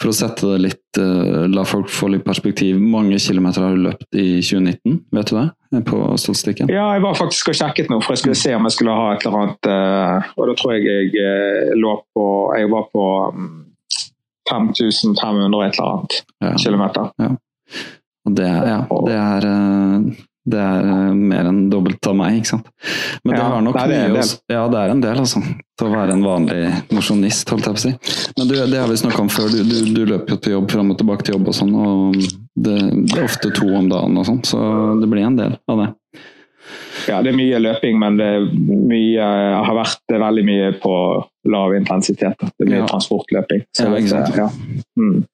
Speaker 3: for å sette det litt eh, La folk få litt perspektiv. Mange kilometer har du løpt i 2019? Vet du det? På statistikken?
Speaker 4: Ja, jeg var faktisk og sjekket noe, for jeg skulle se om jeg skulle ha et eller annet eh, Og da tror jeg jeg eh, lå på Jeg var på mm, 5500 et eller annet
Speaker 3: Ja.
Speaker 4: kilometer.
Speaker 3: Og det, ja, det er eh, det er eh, mer enn dobbelt av meg, ikke sant. Men det
Speaker 4: Ja,
Speaker 3: har nok
Speaker 4: det
Speaker 3: mye å
Speaker 4: del.
Speaker 3: Ja, det er en del, altså. Til å være en vanlig mosjonist, holdt jeg på å si. Men du, det har vi snakka om før. Du, du, du løper jo til jobb fram og tilbake til jobb og sånn, og det, det er ofte to om dagen og sånn, så det blir en del av det.
Speaker 4: Ja, det er mye løping, men det mye, har vært det veldig mye på lav intensitet. Det er mye
Speaker 3: Ja.
Speaker 4: transportløping.
Speaker 3: Ja, ikke sant.
Speaker 4: Ja. Mm.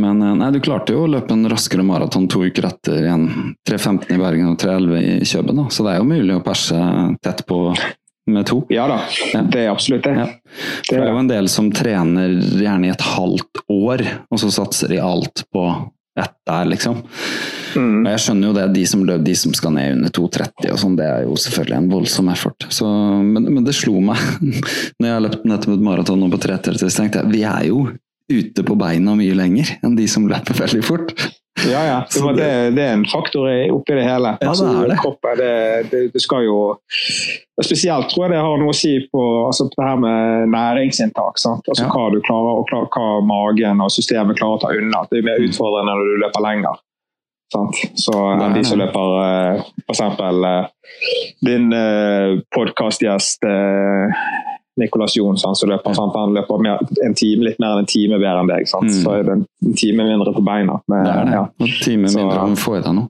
Speaker 3: Men eh, nei, du klarte jo å løpe en raskere maraton to uker etter igjen. 3.15 i Bergen og 3.11 i Kjøben, da. så det er jo mulig å perse tett på med to.
Speaker 4: ja da,
Speaker 3: Ja.
Speaker 4: det er absolutt det.
Speaker 3: Ja. Det er jo en del som trener gjerne i et halvt år, og så satser de alt på ett der, liksom.
Speaker 4: Mm.
Speaker 3: Og jeg skjønner jo det, de som, løp, de som skal ned under 2,30 og sånn, det er jo selvfølgelig en voldsom effort. Så, men, men det slo meg når jeg løpt nettopp et maraton nå på 3.30, så tenkte jeg vi er jo ute på beina mye lenger enn de som løper veldig fort.
Speaker 4: Ja, ja. Det, det, det, er en faktor oppi det hele.
Speaker 3: Ja, det er det.
Speaker 4: Kroppen, det, det, skal jo Spesielt tror jeg det har noe å si på altså, det her med næringsinntak. Altså, ja. Hva du klarer, og hva magen og systemet klarer å ta unna. Det er mer mm. utfordrende når du løper lenger. Sant? Så enn de som løper uh, f.eks. Uh, din uh, podkastgjest Nicolas Jonsson som løper. Sant? Han løper mer, en time, litt mer enn en time bedre enn deg. Mm. Så er det en time mindre på beina.
Speaker 3: Med, det er det. Ja. En time så, mindre å få i deg nå.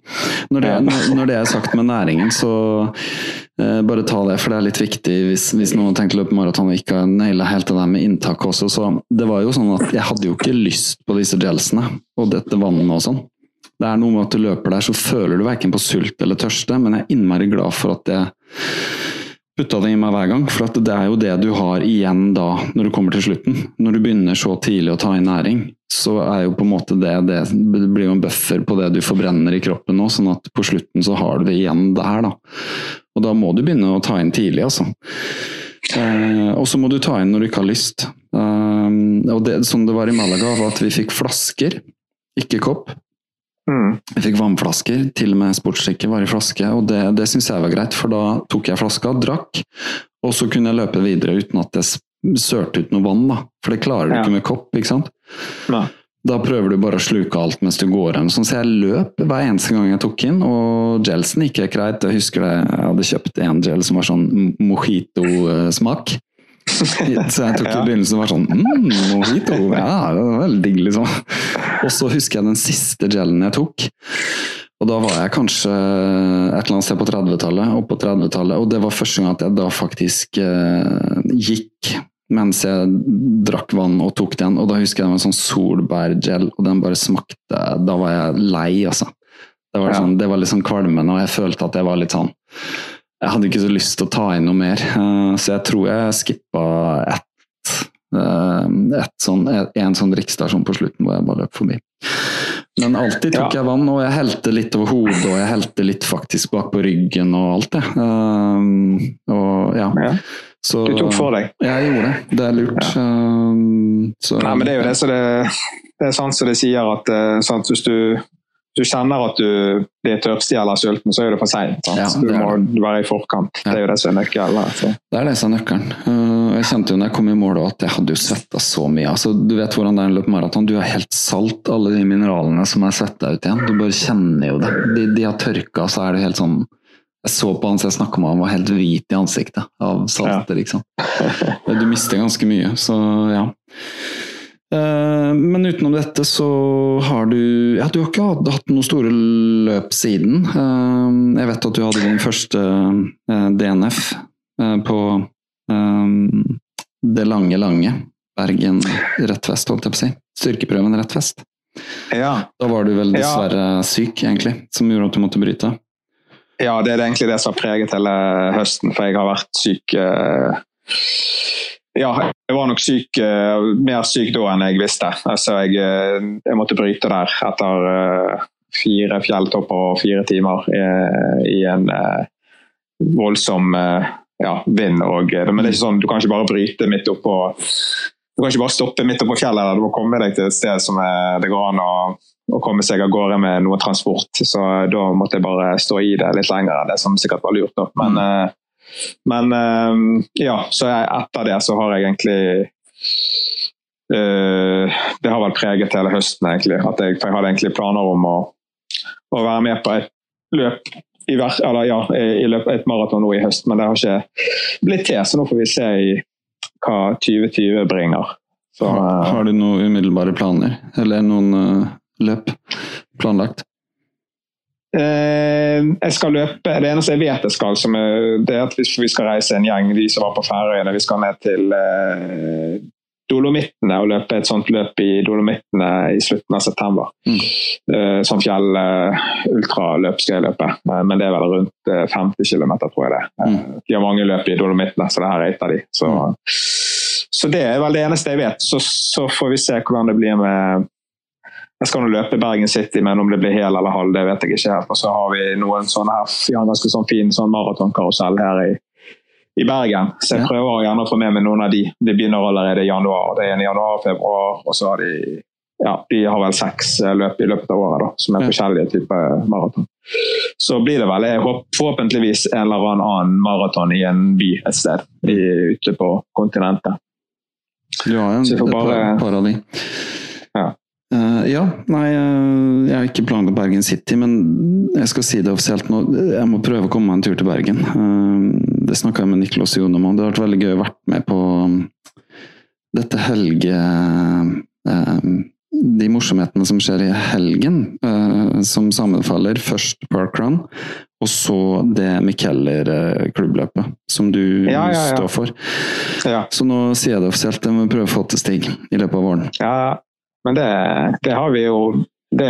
Speaker 3: Når det, når det, er sagt med næringen, så eh, bare ta det, for det er litt viktig hvis, hvis noen tenker å løpe maraton og ikke har naila helt det der med inntak også. Så det var jo sånn at jeg hadde jo ikke lyst på disse gelsene og dette vannet og sånn. Det er noe med at du løper der, så føler du verken på sult eller tørste, men jeg er innmari glad for at jeg putta det i meg hver gang. For det er jo det du har igjen da, når du kommer til slutten. Når du begynner så tidlig å ta inn næring, så er jo på en måte det Det, blir jo en buffer på det du forbrenner i kroppen nå, sånn at på slutten så har du det igjen der, da. Og da må du begynne å ta inn tidlig, altså. Eh, og så må du ta inn når du ikke har lyst. Eh, og det, sånn det var i Malaga, var at vi fikk flasker, ikke kopp. Mm. Jeg fikk vannflasker, til og med sportsdrikke var i flaske, og det, det syns jeg var greit, for da tok jeg flaska, drakk, og så kunne jeg løpe videre uten at jeg sørte ut noe vann, da. For det klarer du ja. ikke med kopp, ikke sant? Nei. Da prøver du bare å sluke alt mens du går hjem. Sånn, så jeg løp hver eneste gang jeg tok inn, og gelsen gikk greit. Jeg husker det, jeg hadde kjøpt en gel som var sånn mojito-smak. Så jeg tok i begynnelsen og var sånn mm, mojito, ja, det var veldig digg, liksom. Og så husker jeg den siste gelen jeg tok. Og da var jeg kanskje et eller annet sted på 30-tallet, og på 30-tallet, og det var første gang at jeg da faktisk eh, gikk mens jeg drakk vann og tok den, og da husker jeg det var en sånn solbærgel, og den bare smakte. Da var jeg lei, altså. Det var, sånn, det var litt sånn kvalmende, og jeg følte at jeg var litt sånn jeg hadde ikke så lyst til å ta inn noe mer, eh, så jeg tror jeg skippa ett et sånn, en sånn drikkestasjon på slutten hvor jeg bare løp forbi. Men alltid tok ja. jeg vann, og jeg helte litt over hodet, og jeg helte litt faktisk bak på ryggen og alt det. Um, og ja. ja.
Speaker 4: Så, du tok for deg?
Speaker 3: Jeg gjorde det. Det er lurt. Ja. Um,
Speaker 4: så, Nei, men det er jo det som det, det er sant som det sier, at sant, hvis du du kjenner at du blir tørstig eller sulten, så er det for seint. Ja, du må være i forkant. Ja. Det er jo det som er nøkkelen.
Speaker 3: Det er det som er nøkkelen. Jeg kjente jo når jeg kom i mål at jeg hadde jo svetta så mye. Altså, du vet hvordan det er å løpe maraton. Du har helt salt, alle de mineralene som er svetta ut igjen. Du bare kjenner jo det. De, de har tørka, så er det helt sånn Jeg så på han som jeg snakka med, han var helt hvit i ansiktet av saltet, ja. liksom. Du mister ganske mye, så ja. Eh, men utenom dette så har du Ja, du har ikke hatt noen store løp siden. Eh, jeg vet at du hadde din første eh, DNF på det lange, lange Bergen rett vest, holdt jeg på å si. Styrkeprøven rett vest.
Speaker 4: Ja.
Speaker 3: Da var du vel dessverre ja. syk, egentlig, som gjorde at du måtte bryte?
Speaker 4: Ja, det er egentlig det som har preget hele høsten, for jeg har vært syk ja, jeg var nok syk, uh, mer syk da enn jeg visste. Altså, jeg, uh, jeg måtte bryte der etter fire fjelltopper og fire timer i en voldsom ja, vind. Og, men det er ikke sånn, du kan ikke bare bryte midt oppå Du kan ikke bare stoppe midt oppå fjellet. Eller Du må komme deg til et sted som er, det går an å, å komme seg av gårde med noe transport. Så da måtte jeg bare stå i det litt lenger enn det som sikkert var lurt. Da. Men mm men ehm, ja, så jeg, etter det så har jeg egentlig uh, Det har vel preget hele høsten, egentlig. Jeg, for jeg hadde egentlig planer om å, å være med på et løp i, eller, ja, i løpet av et maraton nå i høst, men det har ikke blitt til. Så nå får vi se i hva 2020 bringer. Så,
Speaker 3: har, har, du noen umiddelbare planer, eller noen uh, løp planlagt?
Speaker 4: Eh, jeg skal løpe, Det eneste jeg vet jeg skal, er, det er at vi skal reise en gjeng, de som var på Færøyene. Vi skal ned til eh, Dolomittene og løpe et sånt løp i Dolomittene i slutten av september. Mm. Eh, sånn fjell eh, ultraløp skal jeg løpe, eh, men det er vel rundt 50 km, tror jeg det. Mm. De har mange løp i Dolomittene, så det her er et av de. Så, mm. så det er vel det eneste jeg vet. Så, så får vi se hvordan det blir med jeg skal nå løpe Bergen City, men om det blir hel eller halv, det vet jeg ikke helt. Og så har vi noen sånne her, en ganske sånn fin sånn maratonkarusell her i, i, Bergen. Så jeg prøver gjerne å få med meg noen av de. De begynner allerede i januar. Det er en i januar, februar, og så har de ja, de har vel seks eh, løp i løpet av året, da, som er forskjellige typer maraton. Så blir det vel forhåpentligvis en eller annen maraton i en by et sted i, ute på kontinentet.
Speaker 3: Du har jo
Speaker 4: bare-
Speaker 3: par av de. Eh, ja, nei, uh, jeg har ikke planlagt Bergen City, men jeg skal si det offisielt nå. Jeg må prøve å komme meg en tur til Bergen. Uh, det snakka jeg med Niklas Jon om. Det har vært veldig gøy å vært med på um, dette helge... eh, de morsomhetene som skjer i helgen, som sammenfaller. Først parkrun, og så det Mikeller-klubbløpet, som du
Speaker 4: Ja, ja, ja.
Speaker 3: står for.
Speaker 4: Ja,
Speaker 3: Så nå sier jeg det offisielt, jeg må prøve å få til Stig i løpet av våren.
Speaker 4: Ja, ja men det, det har vi jo Det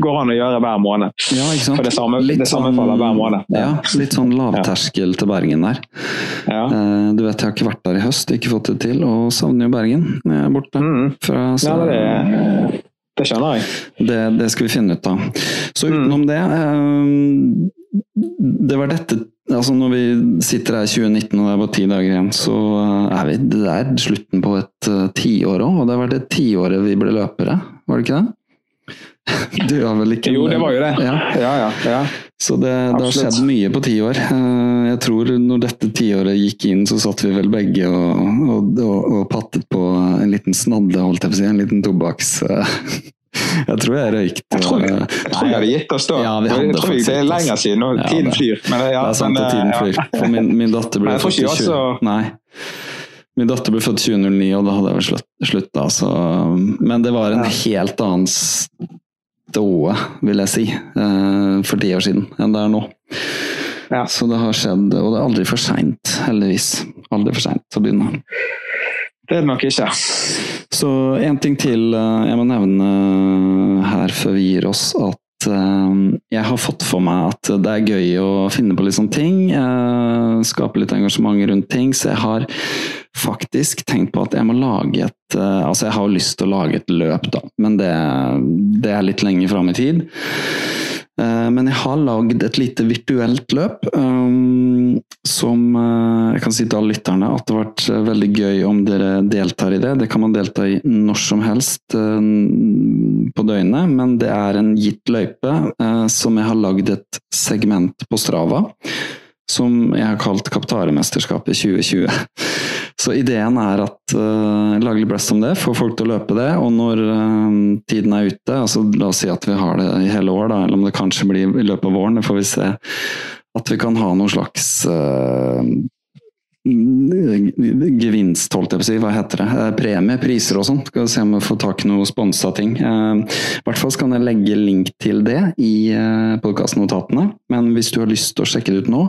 Speaker 4: går an å gjøre hver måned.
Speaker 3: Ja, ikke sant?
Speaker 4: For det samme-
Speaker 3: Litt
Speaker 4: det sammenfaller hver måned.
Speaker 3: Ja, litt sånn lavterskel til Bergen der.
Speaker 4: Ja.
Speaker 3: Eh, Du vet, jeg har ikke vært der i høst, ikke fått det til, og savner jo Bergen jeg er borte.
Speaker 4: Mm.
Speaker 3: Fra, så
Speaker 4: Ja, det, det skjønner jeg.
Speaker 3: det, det skal vi finne ut av. Så
Speaker 4: Mm.
Speaker 3: utenom det eh, Det var dette Altså Når vi sitter her i 2019 og det er bare ti dager igjen, så eh, er vi det er slutten på et uh, tiår òg. Og det var det tiåret vi ble løpere, var det ikke det? Du har vel ikke
Speaker 4: Jo, det var jo det.
Speaker 3: Ja.
Speaker 4: Ja, ja. ja.
Speaker 3: Så det, det har skjedd mye på ti år. Eh, Jeg tror når dette tiåret gikk inn, så satt vi vel begge og, og, og, og pattet på en liten snadde, holdt jeg på å si. En liten tobakks... eh, Jeg tror jeg røykte.
Speaker 4: Jeg tror,
Speaker 3: jeg,
Speaker 4: jeg tror vi hadde gitt oss da.
Speaker 3: Ja, vi hadde
Speaker 4: jeg tror
Speaker 3: jeg,
Speaker 4: det er lenger siden, og tiden flyr. Men, ja,
Speaker 3: det er sant
Speaker 4: men,
Speaker 3: at tiden
Speaker 4: eh,
Speaker 3: flyr. For min, min datter ble født i
Speaker 4: ikke
Speaker 3: 20...
Speaker 4: også-
Speaker 3: Nei. Min datter ble født 2009, og da hadde jeg vel slutt, slutta, så Men det var en helt annen ståe, vil jeg si, eh, for ti år siden enn det er nå.
Speaker 4: Ja.
Speaker 3: Så det har skjedd, og det er aldri for seint, heldigvis. Aldri for seint å begynne.
Speaker 4: Det er det nok ikke.
Speaker 3: Så en ting til eh, jeg må nevne her før vi gir oss, at eh, jeg har fått for meg at det er gøy å finne på litt sånne ting. eh, Skape litt engasjement rundt ting. Så jeg har faktisk tenkt på at jeg må lage et eh, Altså, jeg har lyst til å lage et løp, da, men det, det er litt lenger fram i tid. Eh, Men jeg har lagd et lite virtuelt løp, um, som eh, jeg kan si til alle lytterne at det har vært eh, veldig gøy om dere deltar i det. Det kan man delta i når som helst eh, på døgnet, men det er en gitt løype uh, som jeg har lagd et segment på Strava. Som jeg har kalt Kaptaremesterskapet 2020. Så ideen er at uh, lage litt blest om det, få folk til å løpe det, og når uh, tiden er ute, altså la oss si at vi har det i hele år, da, eller om det kanskje blir i løpet av våren, det får vi se, at vi kan ha noen slags uh, gevinst, holdt jeg på å si, hva heter det, premie, priser og sånn. Skal vi se om vi får tak i noe sponsa ting. I hvert fall kan jeg legge link til det i podkastnotatene, men hvis du har lyst til å sjekke det ut nå,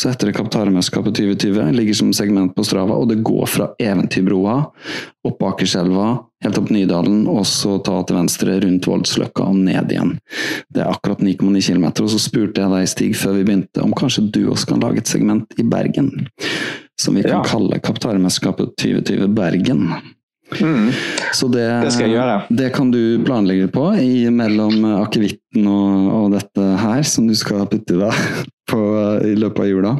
Speaker 3: så heter det Kaptaremesterskapet 2020, ligger som segment på Strava, og det går fra Eventyrbroa, opp Akerselva, helt opp Nydalen, og så ta til venstre rundt Voldsløkka og ned igjen. Det er akkurat 9,9 km, og så spurte jeg deg, Stig, før vi begynte, om kanskje du også kan lage et segment i Bergen, som vi kan
Speaker 4: Ja.
Speaker 3: kalle Kaptaremesterskapet 2020 Bergen.
Speaker 4: Mm.
Speaker 3: Så det,
Speaker 4: Det
Speaker 3: det kan du planlegge på i mellom akevitten og, og dette her, som du skal putte i deg på, i løpet av jula.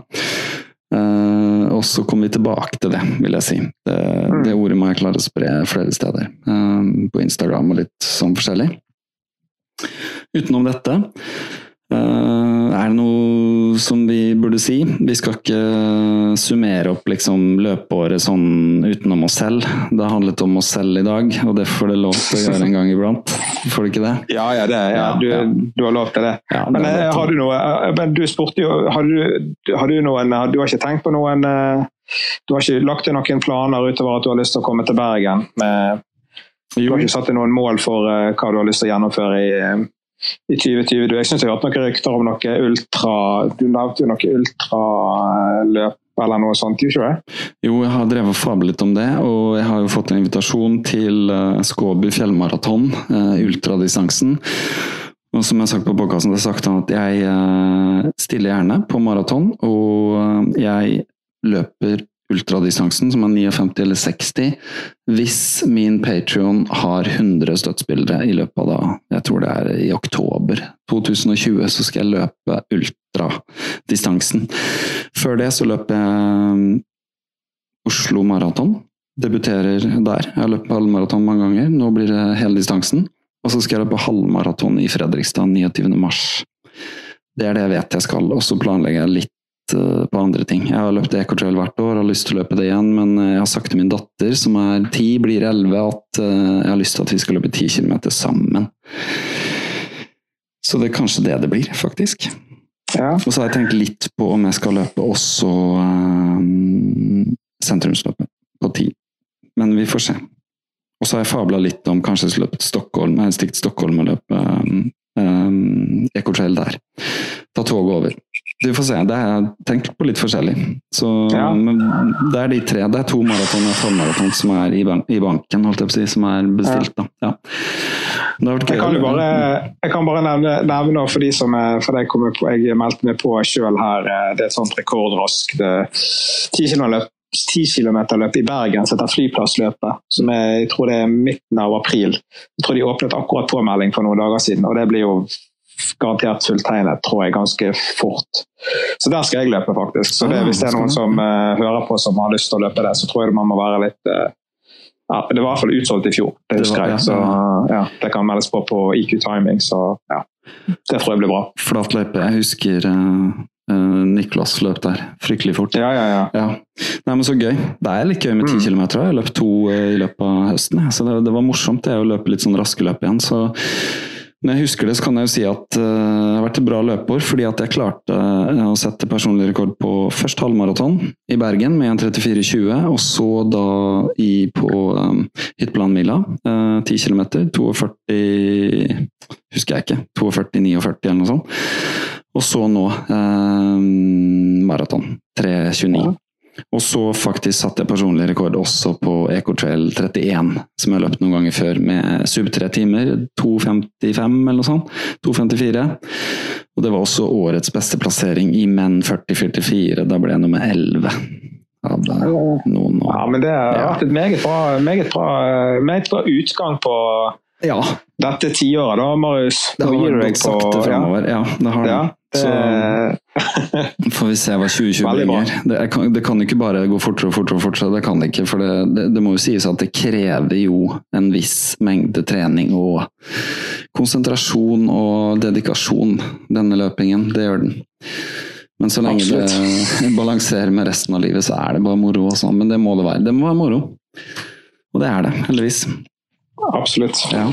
Speaker 3: Uh, og så kommer vi tilbake til det, vil jeg si. Det,
Speaker 4: Mm.
Speaker 3: det ordet må jeg klare å spre flere steder. eh, på Instagram og litt sånn forskjellig. Utenom dette eh, er det noe som vi burde si? Vi skal ikke summere opp liksom løpeåret sånn utenom oss selv. Det har handlet om oss selv i dag, og det får det lov til å gjøre en gang iblant. Får du ikke det?
Speaker 4: Ja, ja, det, ja.
Speaker 3: Ja,
Speaker 4: Du,
Speaker 3: ja.
Speaker 4: du har lov til det.
Speaker 3: Ja,
Speaker 4: Men
Speaker 3: det er
Speaker 4: eh,
Speaker 3: til.
Speaker 4: har du noe eh, men Du spurte jo Har du, har du noen Du har ikke tenkt på noen eh, Du har ikke lagt deg noen planer utover at du har lyst til å komme til Bergen? Med, du har ikke satt deg noen mål for eh, hva du har lyst til å gjennomføre i, eh, i 2020? Du, jeg syns jeg har hørt noen rykter om noe ultra Du nevnte jo noe ultraløp eller noe sånt, ikke det?
Speaker 3: Jo, jeg har drevet og fablet litt om det, og jeg har jo fått en invitasjon til Skåby Skåbu fjellmaraton, eh, ultradistansen. Og som jeg har sagt på podkasten, har sagt sagt at jeg eh, stiller gjerne på maraton, og eh, jeg løper ultradistansen, som er 59 eller 60, hvis min Patrion har 100 støttspillere i løpet av da, jeg tror det er i oktober 2020, så skal jeg løpe ultradistansen. Før det så løper jeg Oslo Maraton Debuterer der. Jeg har løpt på halvmaraton mange ganger. Nå blir det hele distansen. Og så skal jeg løpe halvmaraton i Fredrikstad 29. mars. Det er det jeg vet jeg skal, og så planlegger jeg litt uh, på andre ting. Jeg har løpt Ecotrail hvert år, har lyst til å løpe det igjen, men jeg har sagt til min datter, som er ti, blir elleve, at uh, jeg har lyst til at vi skal løpe ti kilometer sammen. Så det er kanskje det det blir, faktisk.
Speaker 4: Ja.
Speaker 3: Og så har jeg tenkt litt på om jeg skal løpe også um, sentrumsløpet på ti. Men vi får se. Og så har jeg fabla litt om kanskje jeg skulle løpe Stockholm. Jeg stikt til Stockholm og løpe um, um, Ecotrail der. Ta toget over. Du får se. Det jeg tenkt på litt forskjellig. Så,
Speaker 4: Ja.
Speaker 3: det er de tre. Det er to maraton og halvmaraton som er i, ban i banken, si, som er bestilt. Da. Ja. Det.
Speaker 4: Jeg kan bare, jeg kan bare nevne, nevne for de som er, for jeg, på, jeg meldte meg på sjøl her. eh, Det er et sånt rekordraskt eh, 10 km-løp 10 km-løp i Bergen som heter Flyplassløpet. som er, Jeg tror det er midten av april. Jeg tror de åpnet akkurat påmelding for noen dager siden, og det blir jo garantert fulltegnet, tror jeg, ganske fort. Så der skal jeg løpe, faktisk. Så det,
Speaker 3: Ah,
Speaker 4: hvis det er noen som uh, hører på som har lyst til å løpe det, så tror jeg man må være litt uh, ja, Det var i hvert fall utsolgt i fjor, det husker jeg. Så
Speaker 3: ja.
Speaker 4: det kan meldes på på EQ Timing, så ja. Det tror jeg blir bra.
Speaker 3: Flat løype. Jeg husker uh, Niklas løp der. Fryktelig fort.
Speaker 4: Ja, ja, ja.
Speaker 3: Ja. Nei, men Så gøy. Det er litt gøy med ti
Speaker 4: Mm.
Speaker 3: kilometer. Jeg løp to i løpet av høsten, så det, det var morsomt det å løpe litt sånn raske løp igjen. så når jeg husker det, så kan jeg jo si at eh, det har vært et bra løpeår, fordi at jeg klarte eh, å sette personlig rekord på først halvmaraton i Bergen med 1.34,20, og så da i, på um, Hyttelandmila, uh, 10 km, 42 Husker jeg ikke. 42,49 eller noe sånt. Og så nå um, maraton. 3.29. Og så faktisk satte jeg personlig rekord også på Ecotrail 31, som jeg har løpt noen ganger før, med sub tre timer. 2.55 eller noe sånt. 2.54. Og det var også årets beste plassering i menn 40-44. Da ble jeg nummer 11. Hadde noen
Speaker 4: ja men det har
Speaker 3: Ja.
Speaker 4: vært et meget bra, meget bra, meget bra utgang på
Speaker 3: Ja,
Speaker 4: dette tiåret, da, Marius.
Speaker 3: det har gått sakte fremover. Ja, det har det.
Speaker 4: Ja, det,
Speaker 3: Så får vi se hva 2020
Speaker 4: Veldig
Speaker 3: bringer. Det, kan, det kan ikke bare gå fortere og fortere, og fortere, det kan det ikke. For det, det, det må jo sies at det krever jo en viss mengde trening og konsentrasjon og dedikasjon, denne løpingen. Det gjør den. Men så lenge det balanserer med resten av livet, så er det bare moro og sånn. Men det må det være. Det må være moro. Og det er det, heldigvis.
Speaker 4: Absolutt.
Speaker 3: Ja.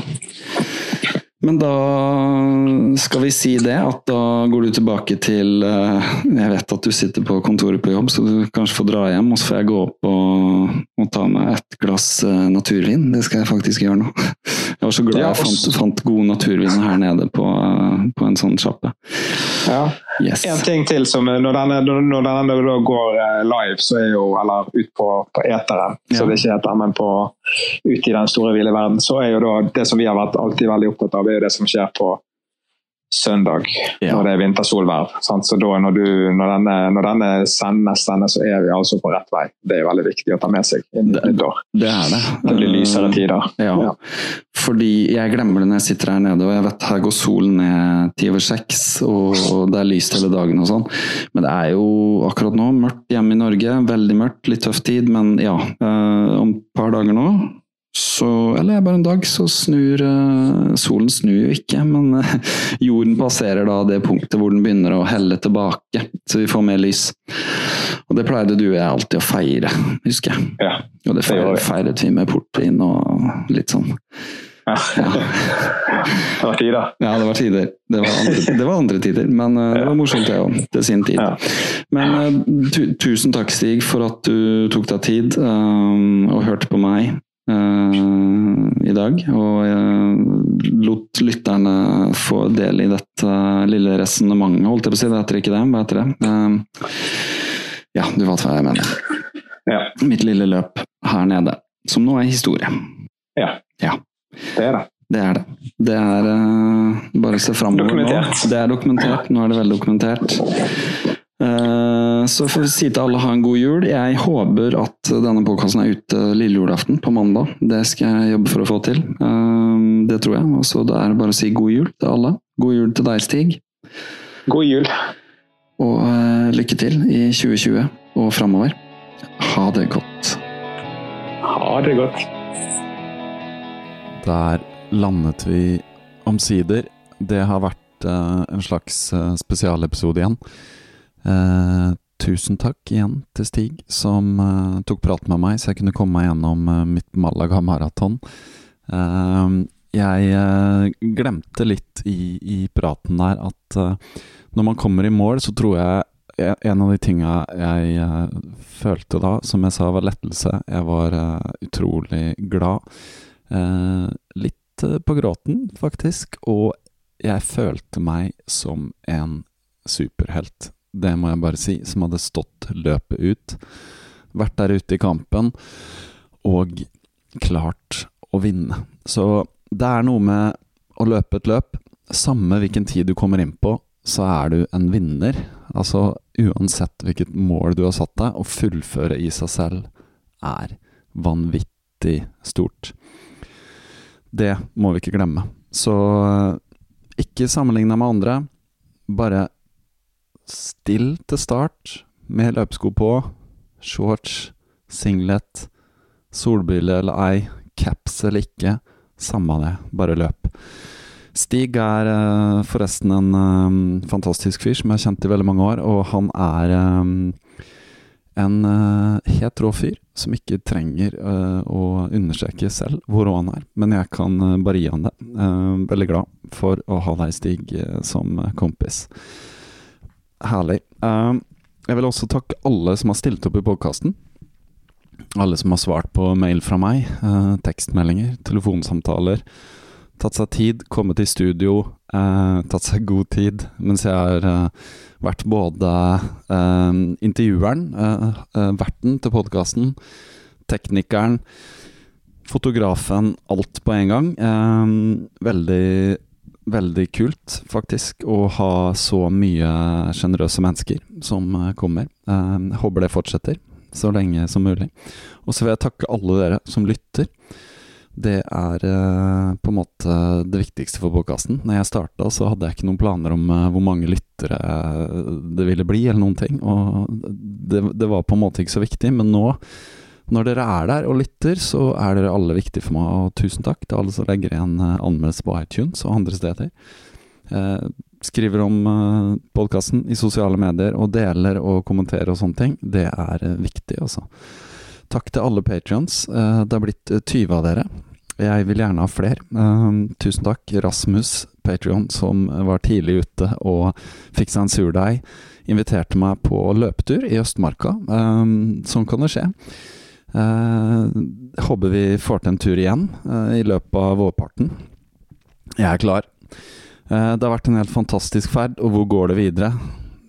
Speaker 3: Men da skal vi si det, at da går du tilbake til eh, Jeg vet at du sitter på kontoret på jobb, så du kanskje får dra hjem, og så får jeg gå opp og, og ta meg et glass eh, naturvin. Det skal jeg faktisk gjøre nå. Jeg var så glad jeg fant, fant god naturvin her nede på, eh, på en sånn sjappe.
Speaker 4: Ja.
Speaker 3: Yes.
Speaker 4: En ting til som Når denne, når denne går live, så er jo, eller ut på, på eteren,
Speaker 3: Ja.
Speaker 4: så det ikke heter, men på, ut i den store, ville verden, så er jo da det som vi har vært alltid veldig opptatt av, er jo det som skjer på søndag,
Speaker 3: Ja.
Speaker 4: når det er vintersolverv. Sant? Så da når, du, når, denne, når denne sendes, denne, så er vi altså på rett vei. Det er veldig viktig å ta med seg inn i
Speaker 3: Det-
Speaker 4: nyttår.
Speaker 3: Det er det.
Speaker 4: Det blir lysere tider.
Speaker 3: Ja.
Speaker 4: Ja.
Speaker 3: Fordi jeg glemmer det når jeg sitter her nede, og jeg vet her går solen ned ti over seks, og og det er lyst hele dagen og sånn. Men det er jo akkurat nå mørkt hjemme i Norge. Veldig mørkt, litt tøff tid, men ja. eh, om et par dager nå så, eller bare en dag, så snur eh, Solen snur jo ikke, men eh, jorden passerer da det punktet hvor den begynner å helle tilbake, så vi får mer lys. Og det pleide du og jeg alltid å feire, husker jeg.
Speaker 4: Ja.
Speaker 3: Og det feiret, feiret vi med portvin og litt sånn.
Speaker 4: Ja. det var tider.
Speaker 3: Ja, det var tider. Det var andre, det var andre tider, men eh, det var morsomt det òg, til sin tid. Men tu, tusen takk, Stig, for at du tok deg tid um, og hørte på meg i dag. Og eh, lot lytterne få del i dette lille resonnementet, holdt jeg på å si. Det heter ikke det, hva heter det? Eh, ja, du vet hva jeg mener.
Speaker 4: Ja.
Speaker 3: Mitt lille løp her nede, som nå er historie.
Speaker 4: ja.
Speaker 3: Ja.
Speaker 4: Det er det.
Speaker 3: Det er det. Det er uh, bare å se framover nå. Det er dokumentert. Nå er det vel dokumentert. Eh, så får vi si til alle ha en god jul. Jeg håper at denne podkasten er ute lille julaften på mandag. Det skal jeg jobbe for å få til. Eh, det tror jeg. Og så da er det bare å si god jul til alle. God jul til deg, Stig.
Speaker 4: God jul.
Speaker 3: Og eh, lykke til i 2020 og framover. Ha det godt.
Speaker 4: Ha det godt.
Speaker 3: Der landet vi omsider. Det har vært eh, en slags eh, spesialepisode igjen. Eh, tusen takk igjen til Stig, som eh, tok prat med meg, så jeg kunne komme meg gjennom eh, mitt Malaga maraton. Eh, jeg eh, glemte litt i, i praten der at når man kommer i mål, så tror jeg en av de tinga jeg følte da, som jeg sa, var lettelse. Jeg var utrolig glad. Litt på gråten, faktisk. Og jeg følte meg som en superhelt. Det må jeg bare si. Som hadde stått løpet ut. Vært der ute i kampen. Og klart å vinne. Så det er noe med å løpe et løp. Samme hvilken tid du kommer inn på, så er du en vinner. Altså uansett hvilket mål du har satt deg, å fullføre i seg selv er vanvittig stort. Det må vi ikke glemme. Så ikke ikke deg med andre. Bare still til start med løpesko på, shorts, singlet, solbriller eller ei, caps eller ikke. Samme det, bare løp. Stig er eh, forresten en eh, fantastisk fyr som jeg har kjent i veldig mange år, og han er eh, en helt rå fyr som ikke trenger å understreke selv hvor rå han er, men jeg kan bare gi han det. Veldig glad for å ha deg, Stig, som kompis. Herlig. Eh, jeg vil også takke alle som har stilt opp i podkasten. Alle som har svart på mail fra meg, eh, tekstmeldinger, telefonsamtaler. Tatt seg tid, kommet i studio, eh, tatt seg god tid mens jeg har vært både intervjueren, verten til podkasten, teknikeren, fotografen, alt på en gang. Veldig, veldig kult, faktisk, å ha så mye sjenerøse mennesker som eh, kommer. Eh, jeg håper det fortsetter så lenge som mulig. Og så vil jeg takke alle dere som lytter. Det er eh, på en måte det viktigste for podkasten. Når jeg starta, så hadde jeg ikke noen planer om hvor mange lyttere det ville bli, eller noen ting. Og det, det var på en måte ikke så viktig. Men nå, når dere er der og lytter, så er dere alle viktige for meg. Og tusen takk til alle som legger igjen eh, anmeldelse på iTunes og andre steder. Eh, skriver om eh, podkasten i sosiale medier og deler og kommenterer og sånne ting. Det er eh, viktig, altså. Takk til alle patrions. Det har blitt eh, 20 av dere. Jeg vil gjerne ha flere. Tusen takk, Rasmus, Patrion, som var tidlig ute og fikk seg en surdeig. Inviterte meg på løpetur i Østmarka. Sånn kan det skje. Eh, håper vi får til en tur igjen eh, i løpet av vårparten. Jeg er klar. Eh, det har vært en helt fantastisk ferd, og hvor går det videre?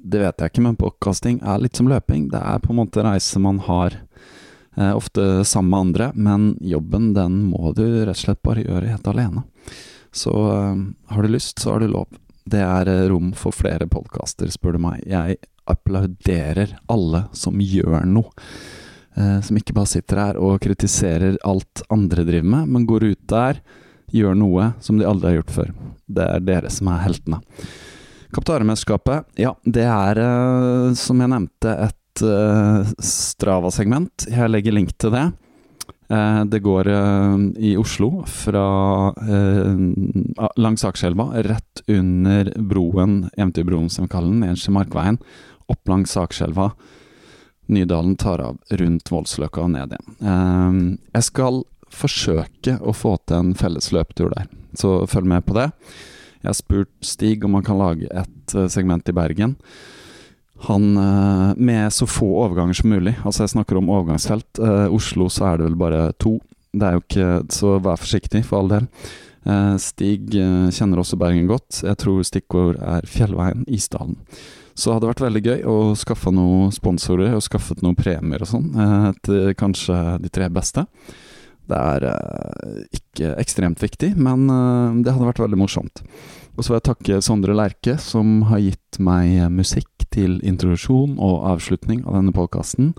Speaker 3: Det vet jeg ikke, men podkasting er litt som løping. Det er på en måte reise man har ofte sammen med andre, men jobben den må du rett og slett bare gjøre helt alene. Så har du lyst, så har du lov. Det er rom for flere podkaster, spør du meg. Jeg applauderer alle som gjør noe. Eh, som ikke bare sitter her og kritiserer alt andre driver med, men går ut der, gjør noe som de aldri har gjort før. Det er dere som er heltene. Kaptarmesterskapet, ja, det er, eh, som jeg nevnte, et eh, Strava-segment. Jeg legger link til det. Det går i Oslo, fra langs Akerselva, rett under broen, Eventyrbroen som vi kaller den, i Markveien, opp langs Akerselva. Nydalen tar av rundt Voldsløkka og ned igjen. Eh, jeg skal forsøke å få til en felles løpetur der, så følg med på det. Jeg har spurt Stig om han kan lage et eh, segment i Bergen. Han eh, med så få overganger som mulig. Altså jeg snakker om overgangsfelt. Eh, Oslo så er det vel bare to. Det er jo ikke Så vær forsiktig, for all del. Stig kjenner også Bergen godt. Jeg tror stikkord er Fjellveien, Isdalen. Så det hadde vært veldig gøy å skaffe noen sponsorer og skaffet noen premier og sånn eh, til kanskje de tre beste. Det er eh, ikke ekstremt viktig, men eh, det hadde vært veldig morsomt. Og så vil jeg takke Sondre Lerche, som har gitt meg musikk til introduksjon og avslutning av denne podkasten.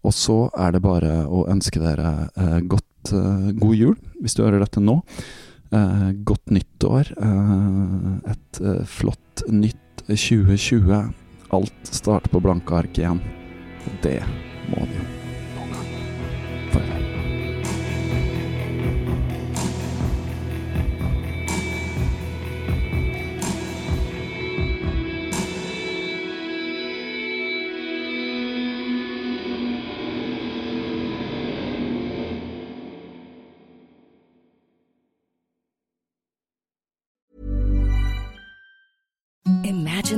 Speaker 3: Og så er det bare å ønske dere godt, god jul, hvis du hører dette nå. Godt nyttår. Et flott nytt 2020. Alt starter på blanke ark igjen. Og det må det jo